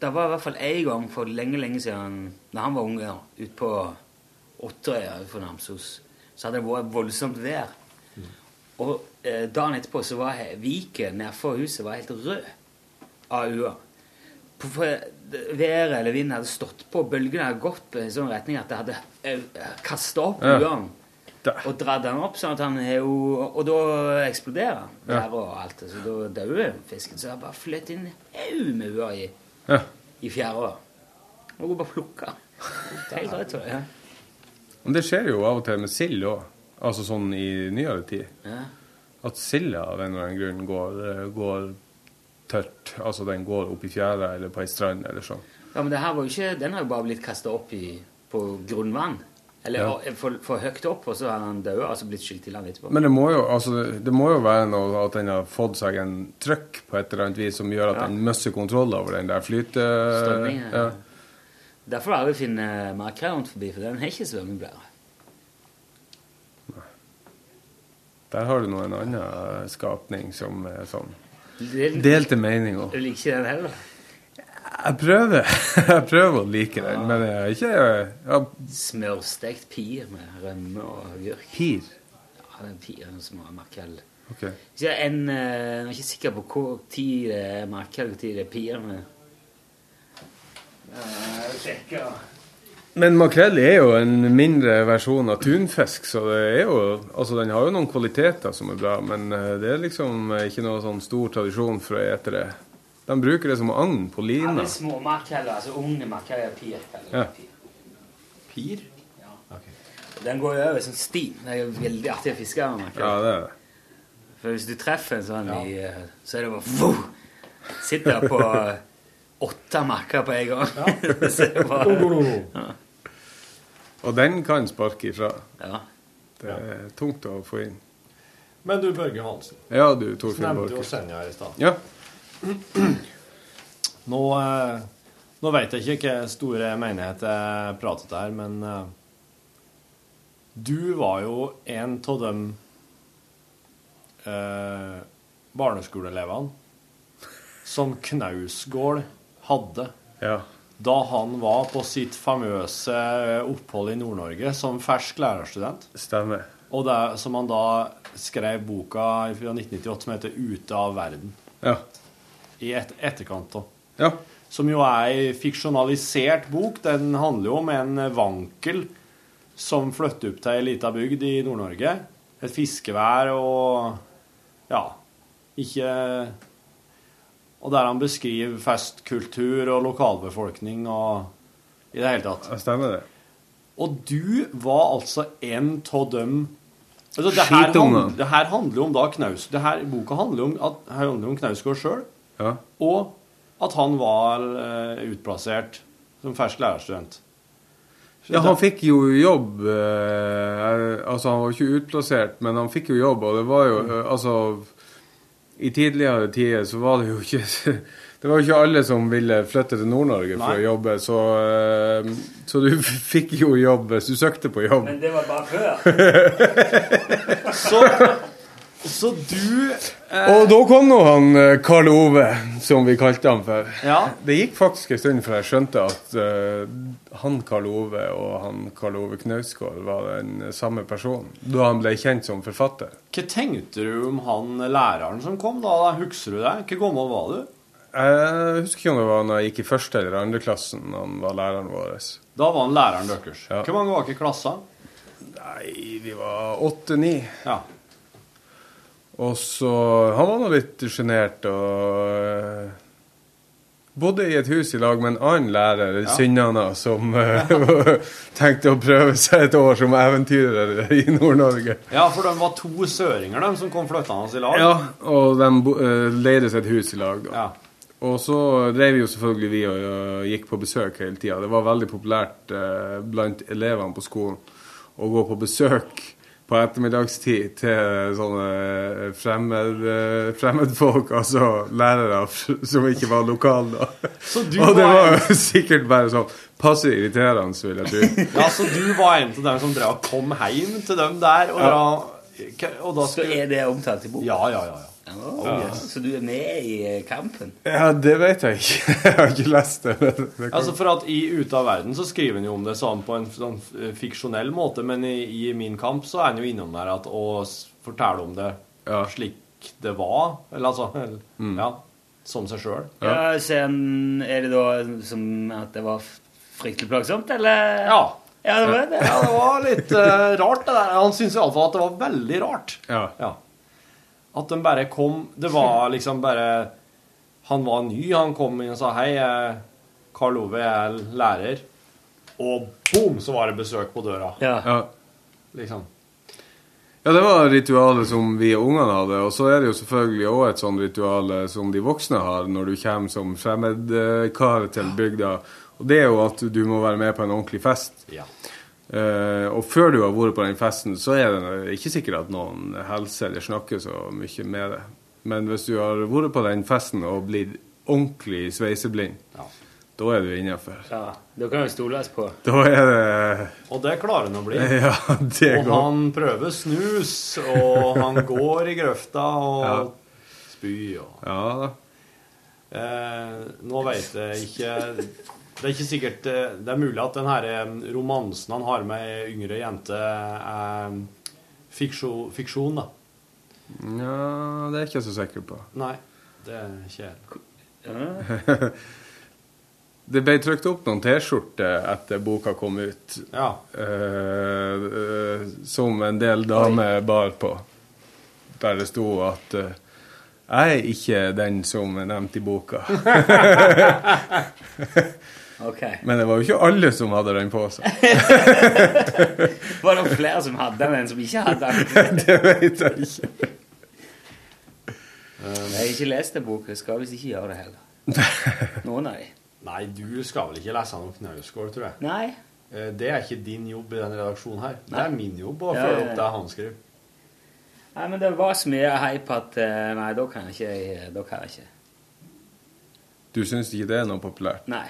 der var i hvert fall én gang for lenge, lenge siden, da han var unge, ute på Otterøya utenfor Namsos, så hadde det vært voldsomt vær. Og eh, dagen etterpå så var viken nedfor huset var helt rød av ua. På- Været eller vinden hadde stått på, bølgene hadde gått i sånn retning at det hadde kasta opp Ja. uaen. Og dratt den opp, sånn at han er jo Og da eksploderer han. Ja. Der og alt. Så da dauer fisken. Så jeg bare fløt inn en haug med uer i, Ja. i fjæra. Og bare plukka. Det helt rett. Ja. Men det skjer jo av og til med sild òg. Altså sånn i nyere tid. Ja. At silda av en eller annen grunn går, eh, går tørt. Altså den går opp i fjæra eller på ei strand eller sånn. ja, men det her var jo ikke Den har jo bare blitt kasta opp i, på grunnvann. Eller Ja. for, for høyt opp, og så har han død, altså blitt skylt i land etterpå. Men det må, jo, altså, det må jo være noe at den har fått seg en trøkk på et eller annet vis som gjør at Ja. den mister kontroll over den der flyte... Strømningen, Ja. Derfor har vi funnet makrell rundt forbi, for den har ikke svømmeblære. Der har du nå en annen skapning som er sånn Delte meninger. Du liker ikke den heller? Jeg prøver [LAUGHS] Jeg prøver å like den, men jeg er ikke ja, Smørstekt pir med rømme og agurk. Pir? Ja, den piren som har makrell. Ok. Ikke en, eh, jeg er ikke sikker på hvor tid det er makrell, hvor tid det er pir. Men... Jeg sjekker. Men makrell er jo en mindre versjon av tunfisk, så det er jo Altså, den har jo noen kvaliteter som er bra, men eh, det er liksom ikke noe sånn stor tradisjon for å ete det. De bruker det som agn på Ja, lina. det er små makreller, altså unge makreller, pir. Ja. Pir? Ja. Den går jo over som sti. Det er jo veldig artig å fiske med makrell. Ja, det er det. For hvis du treffer en sånn i eh, Så er det bare fu, Sitter på eh, åtte makker på en gang. [LAUGHS] Så er det bare, ja. Og den kan sparke ifra. Ja. Det er tungt å få inn. Men du, Børge Hansen. Ja, du, Torfinn Nevnte jo Senja i stad. Ja. [CLEARS THROAT] Nå, eh, nå vet jeg ikke hvilke store menigheter jeg pratet her, men eh, du var jo en av de eh, barneskoleelevene som Knausgård hadde Ja. Da han var på sitt famøse opphold i Nord-Norge som fersk lærerstudent. Stemmer. Og det, som han da skrev boka fra 1998 som heter 'Ute av verden'. Ja. I et, etterkant av. Ja. Som jo er ei fiksjonalisert bok. Den handler jo om en vankel som flytter opp til ei lita bygd i Nord-Norge. Et fiskevær og ja, ikke Og der han beskriver festkultur og lokalbefolkning og i det hele tatt. Ja, stemmer det. Og du var altså en av dem altså, det, her Skitungene. det her handler jo om da Knaus det her, Boka handler om, at, handler om Knausgård sjøl, Ja. og at han var uh, utplassert som fersk lærerstudent. Så Ja, han fikk jo jobb eh, Altså, han var ikke utplassert, men han fikk jo jobb, og det var jo eh, Altså, i tidligere tider så var det jo ikke [LAUGHS] Det var jo ikke alle som ville flytte til Nord-Norge for å jobbe, så, eh, så du [LAUGHS] fikk jo jobb hvis du søkte på jobb. Men det var bare før. [LAUGHS] Så, så du eh, Og da kom nå han eh, Karl Ove, som vi kalte han for. Ja. Det gikk faktisk en stund før jeg skjønte at uh, han Karl Ove og han Karl Ove Knausgård var den samme personen. Da han ble kjent som forfatter. Hva tenkte du om han læreren som kom da? Husker du det? Hvor gammel var du? Jeg husker ikke om det var når jeg gikk i første eller andre klassen han var læreren vår. Da var han læreren deres. Ja. Hvor mange var ikke i klassen? Nei, vi var åtte-ni. Ja. Og så Han var nå litt sjenert og eh, bodde i et hus i lag med en annen lærer, Ja. Synnana, som eh, [LAUGHS] [LAUGHS] tenkte å prøve seg et år som eventyrer i Nord-Norge. Ja, for de var to søringer, de som kom flyttende i lag. Ja, og de eh, leide seg et hus i lag. Da. Ja. Og så drev jo selvfølgelig vi og, og gikk på besøk hele tida. Det var veldig populært blant elevene på skolen å gå på besøk på ettermiddagstid til sånne eh, fremmed, eh, fremmedfolk, altså lærere som ikke var lokale. da. Så du og det var jo sikkert bare sånn passe irriterende, vil jeg tro. [LAUGHS] Ja, så du var en av dem som drev og kom hjem til dem der, og, Ja. da, og da Så er det omtalt i boka? Ja, ja, ja. ja. Oh, yes. Så du er med i eh, kampen? Ja, det vet jeg ikke. [LAUGHS] Jeg har ikke lest det. det Altså for at I Ute av verden så skriver han jo om det sånn på en sånn eh, fiksjonell måte, men i, i Min kamp så er han jo innom der at å fortelle om det slik det var. Eller altså [LAUGHS] eller, Mm. Ja. Som seg sjøl. Ja, så Er det da som at det var fryktelig plagsomt, eller? Ja. Ja, det var det. Ja, det var litt uh, rart, det der. Han syntes iallfall at det var veldig rart. Ja. Ja. At de bare kom Det var liksom bare Han var ny, han kom inn og sa hei, Karl Ove, jeg er lærer. Og boom, så var det besøk på døra. Ja. Liksom. Ja, det var ritualet som vi ungene hadde. Og så er det jo selvfølgelig òg et sånt ritual som de voksne har når du kommer som fremmedkar til bygda. Og det er jo at du må være med på en ordentlig fest. Ja. Eh, og før du har vært på den festen, så er det ikke sikkert at noen hilser eller snakker så mye med deg. Men hvis du har vært på den festen og blitt ordentlig sveiseblind, da er du innafor. Ja, Da kan jo stoles på. Da er det Og det klarer han å bli. [LAUGHS] Ja, det og går. han prøver snus, og han går i grøfta og Ja. spyr og Ja da. Eh, nå vet jeg ikke Det er ikke sikkert eh, Det er mulig at den her eh, romansen han har med ei yngre jente, er fiksjon, fiksjon da. Ja, det er jeg ikke så sikker på. Nei, det er ikke jeg. [LAUGHS] Det ble trykt opp noen T-skjorter etter boka kom ut, Ja. uh, eh, som en del damer bar på, der det sto at uh, jeg er ikke den som er nevnt i boka. [LAUGHS] [LAUGHS] Ok. Men det var jo ikke alle som hadde den på seg. [LAUGHS] Var det flere som hadde den enn som ikke hadde den? [LAUGHS] det vet jeg ikke. Jeg har ikke lest den boka. Skal visst ikke gjøre det heller. [LAUGHS] Noen av de. Nei, du skal vel ikke lese noen Knausgård, tror jeg. Nei. Eh, Det er ikke din jobb i denne redaksjonen her. Det er min jobb å Ja, følge ja, opp det han skriver. Nei, men det var så mye hype at eh, Nei, da kan jeg ikke. Da kan jeg ikke. Du syns ikke det er noe populært? Nei.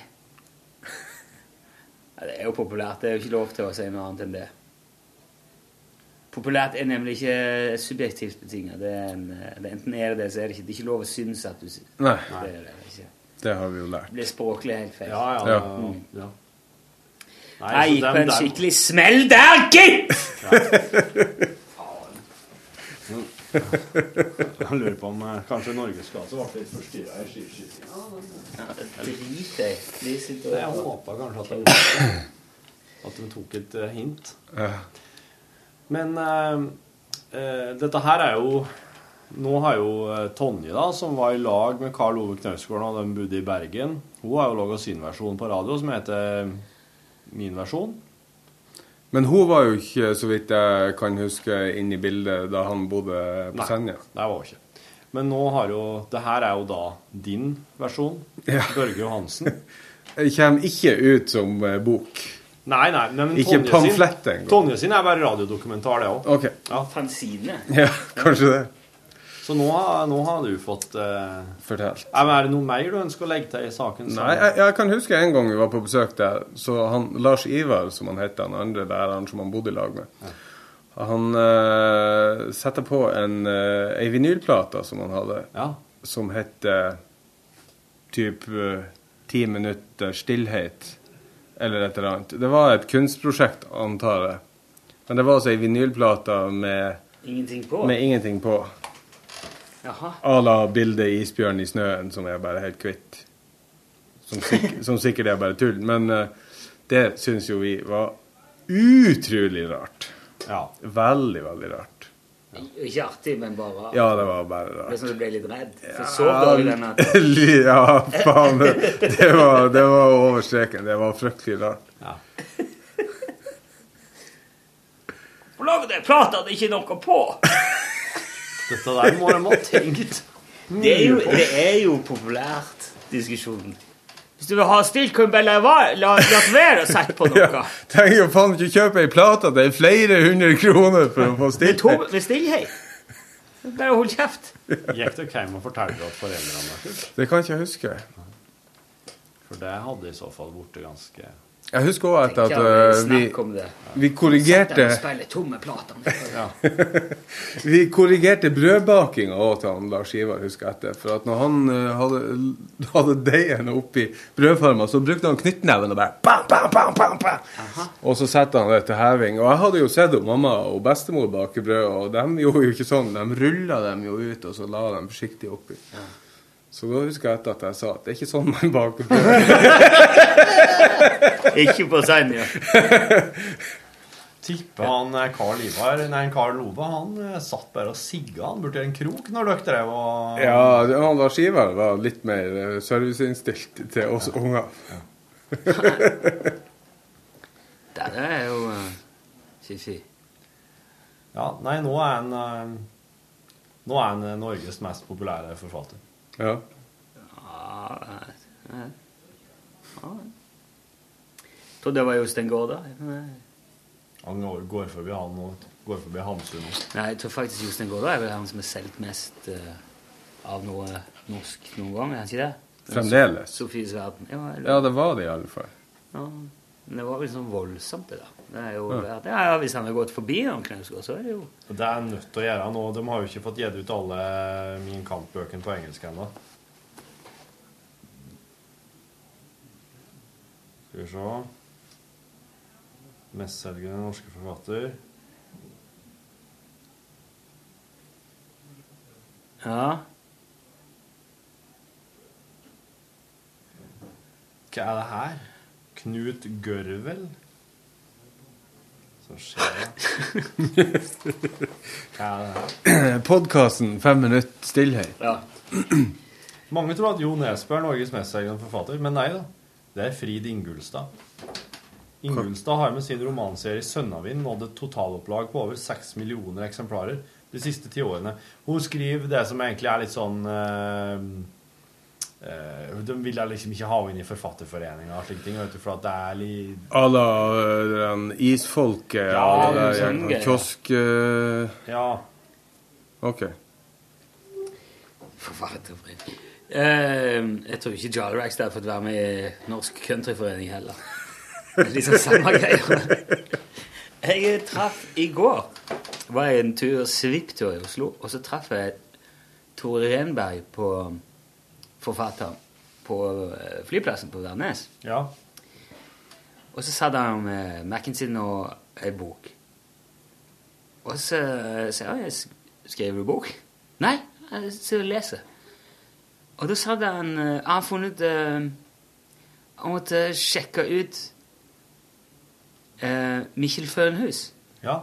Nei, Det er jo populært. Det er jo ikke lov til å si noe annet enn det. Populært er nemlig ikke subjektivt betinga. Det en, enten er det det, så er det ikke. Det er ikke lov å synes at du Nei. Det er det ikke. Det har vi jo lært. Det blir språklig helt feil. Ja, ja, Ja. ja. Mm. ja. Jeg gikk på en skikkelig smell der, gitt! [LAUGHS] Han lurer på om eh, kanskje Norgesgata ble litt forstyrra i skiskytinga. Det jeg i. De Jeg håpa kanskje at de, at de tok et eh, hint. Men uh, eh, dette her er jo Nå har jo Tonje, da, som var i lag med Karl Ove Knausgård da de bodde i Bergen, hun har jo laga sin versjon på radio som heter Min versjon. Men hun var jo ikke, så vidt jeg kan huske, inne i bildet da han bodde på Nei, Senja. det var hun ikke. Men nå har jo Det her er jo da din versjon. Ja. Børge Johansen. [LAUGHS] Det kommer ikke ut som eh, bok. Nei, nei, men Ikke Tonje pamflett engang. Tonje sin er bare radiodokumentar, det òg. Ok. Ja. Fanzine. Ja, [LAUGHS] kanskje det. Så nå, har- nå har du fått eh, Fortell. Er er det noe mer du ønsker å legge til i saken? Nei, jeg, jeg kan huske en gang vi var på besøk der, så han Lars Ivar, som han het, han andre læreren som han bodde i lag med, han uh, satte på en uh, ei vinylplate som han hadde, som het uh, typ eh, ti minutter stillhet, eller et eller annet. Det var et kunstprosjekt, antar jeg. Men det var altså ei vinylplate med, Ingenting på? med ingenting på. A la bildet 'Isbjørn i snøen', som er bare helt kvitt. Som, sikk, [LAUGHS] som sikkert er bare tull. Men uh, det syns jo vi var utrolig rart. Ja. Veldig, veldig rart. Ikke artig, men bare Ja, det var bare rart. Det som du ble litt redd. For så dårlig den [LAUGHS] ja, faen. Det, var, det var over streken. Det var fryktelig rart. Hvor lager dere prater det ikke noe på? [LAUGHS] Dette der må de ha tenkt. Det er jo, det er jo populært, diskusjonen. Hvis du vil ha stilt, kan du bare la la la være å sette på [LAUGHS] noe. Ja, tenk jo faen ikke kjøpe ei plate. Det er flere hundre kroner for å få tom, med stillhet. Bare hold kjeft. Gikk dere hjem og fortalte at foreldrene deres? Det kan ikke jeg huske. For det hadde i så fall blitt ganske Jeg husker også at, at Tenk, eh, vi, om vi korrigerte [LAUGHS] ja. Vi korrigerte brødbakinga òg til han Lars Ivar, husker jeg etter. For at når han eh, hadde, hadde deigen oppi brødforma, så brukte han knyttneven og bare bam, bam, bam. Og så setter han det til heving. Og jeg hadde jo sett jo mamma og bestemor bake brød, og de gjorde jo ikke sånn. De rulla dem jo ut, og så la dem forsiktig oppi. Så da husker jeg at jeg sa at det er ikke sånn man baker brød. [LAUGHS] Ikke på Senja. Tipper han Carl Karl Ivar, nei, Karl Ove, han eh, satt bare og sigga han borti en krok når dere drev og Ja, han Lars Ivar var litt mer eh, serviceinnstilt til oss unger. [LAUGHS] Det er jo si-si. Ja, nei, nå er han eh, Nå er han eh, Norges mest populære forfatter. Ja. Ja. Trodde det var Jostein Gaarder. da. Han går, går forbi han nå. går forbi Hamsun nå. Nei, jeg tror faktisk Jostein Gaarder er vel han som har solgt mest uh, av noe norsk noen gang, er han ikke det? Fremdeles. Sofies verden. Ja, Ja, det var det i alle fall. Ja, men det var vel sånn voldsomt, det der. Det er jo, ja. det hvis han har gått forbi noen Knausgård, så er det jo Det er nødt til å gjøre nå. De har jo ikke fått gitt ut alle Min kampbøken på engelsk ennå. Skal vi se Mestselgende norske forfatter. Ja Hva er det her? Knut Gørvel? Så skjer [LAUGHS] er her? Podkasten Fem minutter stillhet. Ja. Mange tror at Jo Nesbø er Norges mestselgende forfatter, men nei da. Det er Frid Ingulstad. Ingulstad har med sin romanserie 'Sønnavind' nådd et totalopplag på over seks millioner eksemplarer de siste ti årene. Hun skriver det som egentlig er litt sånn eh, eh, De vil jeg liksom ikke ha henne inn i Forfatterforeninga og slike ting, vet du, for at det er litt À la uh, den isfolket Ja, og det noe der sånn kiosk... uh... Ja. OK. Forfatterforening. Eh, jeg tror ikke Jarl Rackstad har fått være med i Norsk Countryforening heller. Det er liksom samme [LAUGHS] greia. Jeg traff i går var jeg en tur, svipptur i Oslo, og så traff jeg Tore Renberg på forfatter på eh, flyplassen på Værnes. Ja. Og så satt han med Mac-en sin og ei bok. Og så sa jeg "S- Skriver du bok? Nei, jeg sitter og leser. Og da sa han eh, Han har funnet eh, Han måtte sjekke ut Mikkel Fønhus. Ja.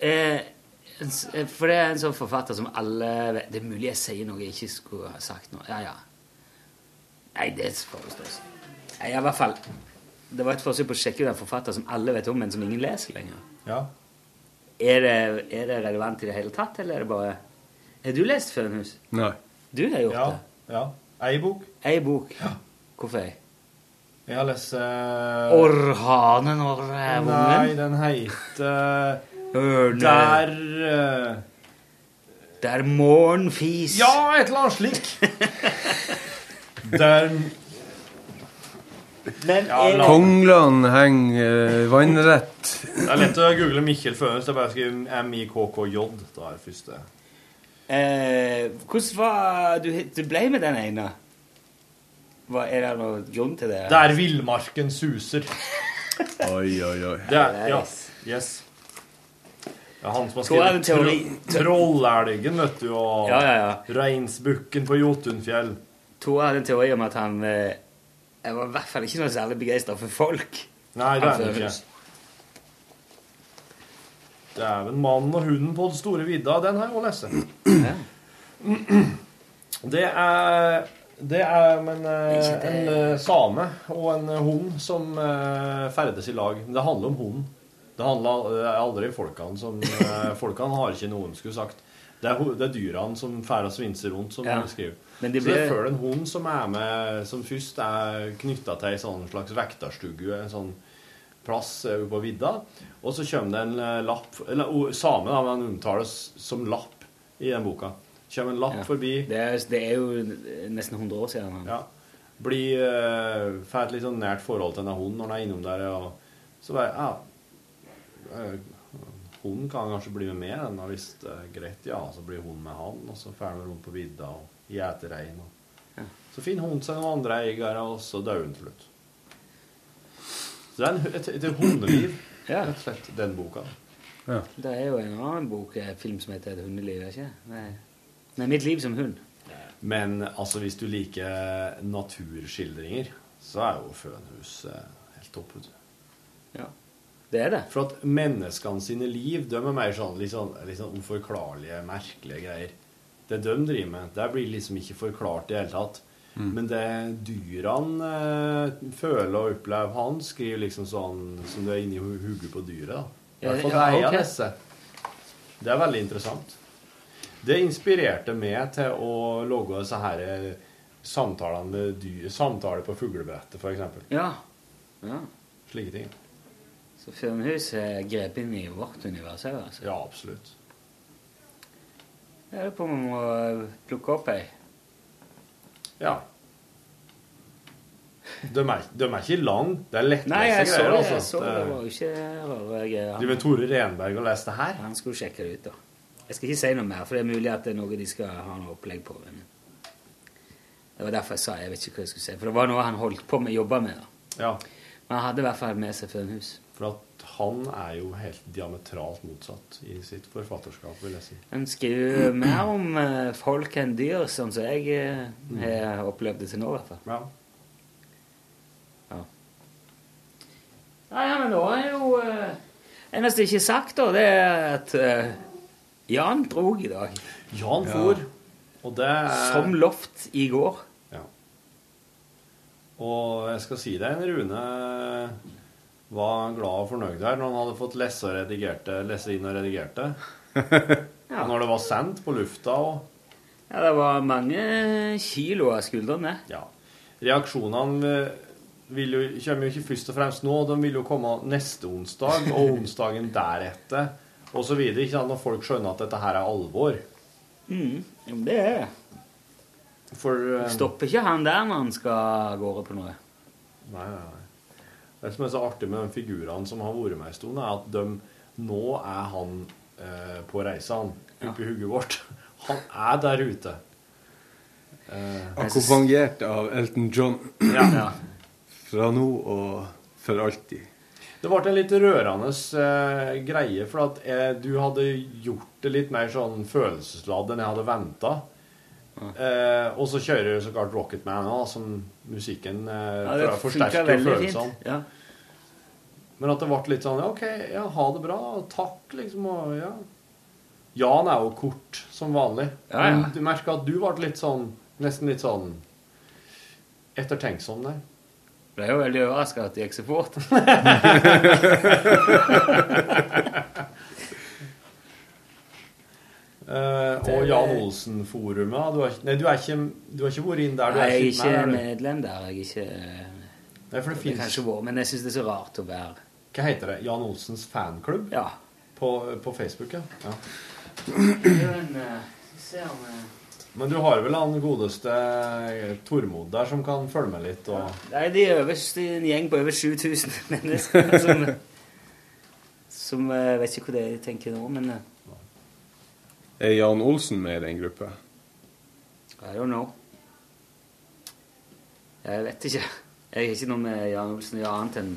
Eh, eh, for det er en sånn forfatter som alle vet Det er mulig jeg sier noe jeg ikke skulle ha sagt nå. Ja, ja. Nei, det forstås. Nei, i hvert fall Det var et forsøk på å sjekke ut en forfatter som alle vet om, men som ingen leser lenger. Ja. Er det, er det relevant i det hele tatt, eller er det bare Har du lest Fønhus? Nei. Du har gjort Ja. det? ja. Ei bok. Ei bok. Ja. Hvorfor ei? Jeg har lest uh, Orhanen og rævungen? Nei, den heter Ørne. Der uh, Der morgenfis. Ja, et eller annet slik. [LAUGHS] Der Men Ja, la- Konglene henger øh, vannrett. Det er lett å google Mikkel Fønhus. Det er bare å skrive MIKKJ. Da er det første. Eh, hvordan var du, du ble med den ene? Hva, er det noe grunn til det? Der villmarken suser. Oi, oi, oi. Det er, ja, yes. Det er han som har skrevet tro, Trollelgen, vet du, og Ja, ja, ja. Reinsbukken på Jotunfjell. Tore hadde en teori om at han eh, Jeg var i hvert fall ikke noe særlig begeistra for folk. Nei, det er Han ikke. Fønhus. Dæven, mannen og hunden på den store vidda, den har jeg òg lest. Det er Det er men, eh, en eh, same og en hund som eh, ferdes i lag. Det handler om hunden. Det handler aldri om folkene som eh, Folkene har ikke noen, skulle sagt. Det er, det er dyrene som fer og svinser rundt, som Ja. skriver. Men de Så det er før en hund som er med Som først er knytta til ei sånn slags vekterstue, en sånn plass eh, på vidda. Og så kommer det en eh, lapp Eller same, da, men han omtales som lapp i den boka. Kommer en lapp Ja. forbi. Det er, det er jo nesten 100 år siden. Han. Ja. Blir uh, Får et litt sånn nært forhold til denne hunden når han er innom der. Og så bare Ja. Eh, Hunden kan kanskje bli med meg, den har visst det er greit. Ja, så blir hunden med han, og så drar han rundt på vidda og gjeter rein. Og... Så finner hunden seg noen andre eiere, og så dør hun til slutt. Så det er en, et, et hundeliv, [CLEARS THROAT] Ja. rett og slett, den boka. Det er jo en annen bok, eh, film som heter 'Et hundeliv'. ikke? Nei. Nei, 'Mitt liv som hund'. Men altså, hvis du liker naturskildringer, så er jo Fønhus eh, helt topp. vet du. Ja, det er det. For at menneskene sine liv, de er mer sånn litt sånn, litt sånn uforklarlige, merkelige greier. Det de driver med, det blir liksom ikke forklart i det hele tatt. Men det dyrene eh, føler og opplever Han skriver liksom sånn som du er inni hodet på dyret. da. I hvert fall Ja, det jeg ok. har lest. Det er veldig interessant. Det inspirerte meg til å lage disse her eh, samtalene med dyr, samtaler på fuglebrettet, f.eks. Ja. ja. Slike ting. Så Fønhus er grepet inn i vårt univers òg, altså. Ja, absolutt. Jeg lurer på om vi må plukke opp ei. Ja. De er, de er ikke lang. Det er lettleste Nei, jeg så greier. det. altså. Jeg så det. Det- det var jo ikke rare greier. Driver Tore Renberg og leser det her? Han skulle sjekke det ut, da. Jeg skal ikke si noe mer, for det er mulig at det er noe de skal ha noe opplegg på. Men Det var derfor jeg sa jeg vet ikke hva jeg skulle si. For det var noe han holdt på med, jobba med. da. Ja. Men han hadde i hvert fall med seg Fønhus. For at han er jo helt diametralt motsatt i sitt forfatterskap, vil jeg si. Han skriver mer om eh, folk enn dyr, sånn som jeg eh, har opplevd det til nå, i hvert fall. Ja. Ja. Nei, ja, men da er jo uh, Eneste ikke sagt, da, det er at uh, Jan drog i dag. Jan for, og det er Som lovt i går. Ja. Og jeg skal si deg, Rune var glad og fornøyd der når han hadde fått lese, og redigerte, lese inn og redigerte. [LAUGHS] Og når det var sendt på lufta og Ja, det var mange kilo av skuldrene. Ja. Reaksjonene eh, vil jo, kommer jo ikke først og fremst nå, de vil jo komme neste onsdag og [LAUGHS] onsdagen deretter osv. Når folk skjønner at dette her er alvor. Mm, det er det. For eh, Stopper ikke han der når han skal av gårde på noe? Nei, nei, nei. Det som er så artig med de figurene som har vært med en stund, er at de, nå er han eh, på reisa, han, oppi hugget vårt. Han er der ute. Eh, Akkompagnert av Elton John. Ja. [CLEARS THROAT] Fra nå og for alltid. Det ble en litt rørende eh, greie, for at eh, du hadde gjort det litt mer sånn følelsesladd enn jeg hadde venta. Eh, og så kjører så klart Rocketman òg, som musikken eh, Ja, det forsterker følelsene. Ja. Men at det ble litt sånn ja, OK, ja, ha det bra. Takk, liksom. Og, ja. Jan er jo kort, som vanlig. Ja, ja. Du merker at du ble litt sånn Nesten litt sånn ettertenksom der. Ble jo veldig overraska at det gikk så fort. [LAUGHS] Eh, og Jan Olsen-forumet. Du, nei, du, er ikke- du har ikke vært inn der? Du Nei, jeg er ikke medlem der. Jeg er ikke Nei, for det finnes- har kanskje vært, men jeg syns det er så rart å være Hva heter det? Jan Olsens fanklubb? Ja. På, på Facebook, ja. ja. Eh, eh, Men du har vel han godeste Tormod der som kan følge med litt? Og... Nei, de er er en gjeng på over 7000 [LAUGHS] mennesker som, som eh, vet ikke hva det er de tenker nå, men eh, Er Jan Olsen med i den gruppa? I don't know. Jeg vet ikke. Jeg har ikke noe med Jan Olsen å gjøre annet enn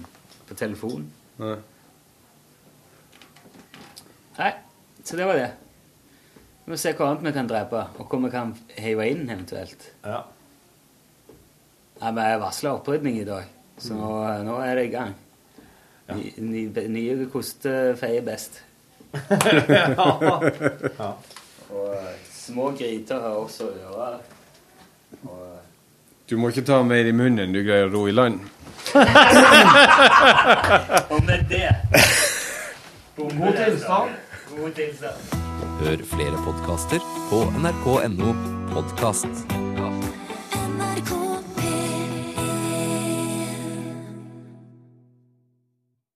på telefon. Nei. Nei, så det var det. Vi må se hva annet vi kan drepe, og hva vi kan hive inn eventuelt. Ja. Nei, men Jeg varsla opprydning i dag, så nå, nå er det i gang. Ny, ny, nye koster feier best. [LAUGHS] ja. ja. Og eh, små gryter har også ører. Og eh, Du må ikke ta mer i munnen enn du greier å ro i land. Om det er [LAUGHS] det God tilstand. God tilstand. Hør flere podkaster på nrk.no podkast.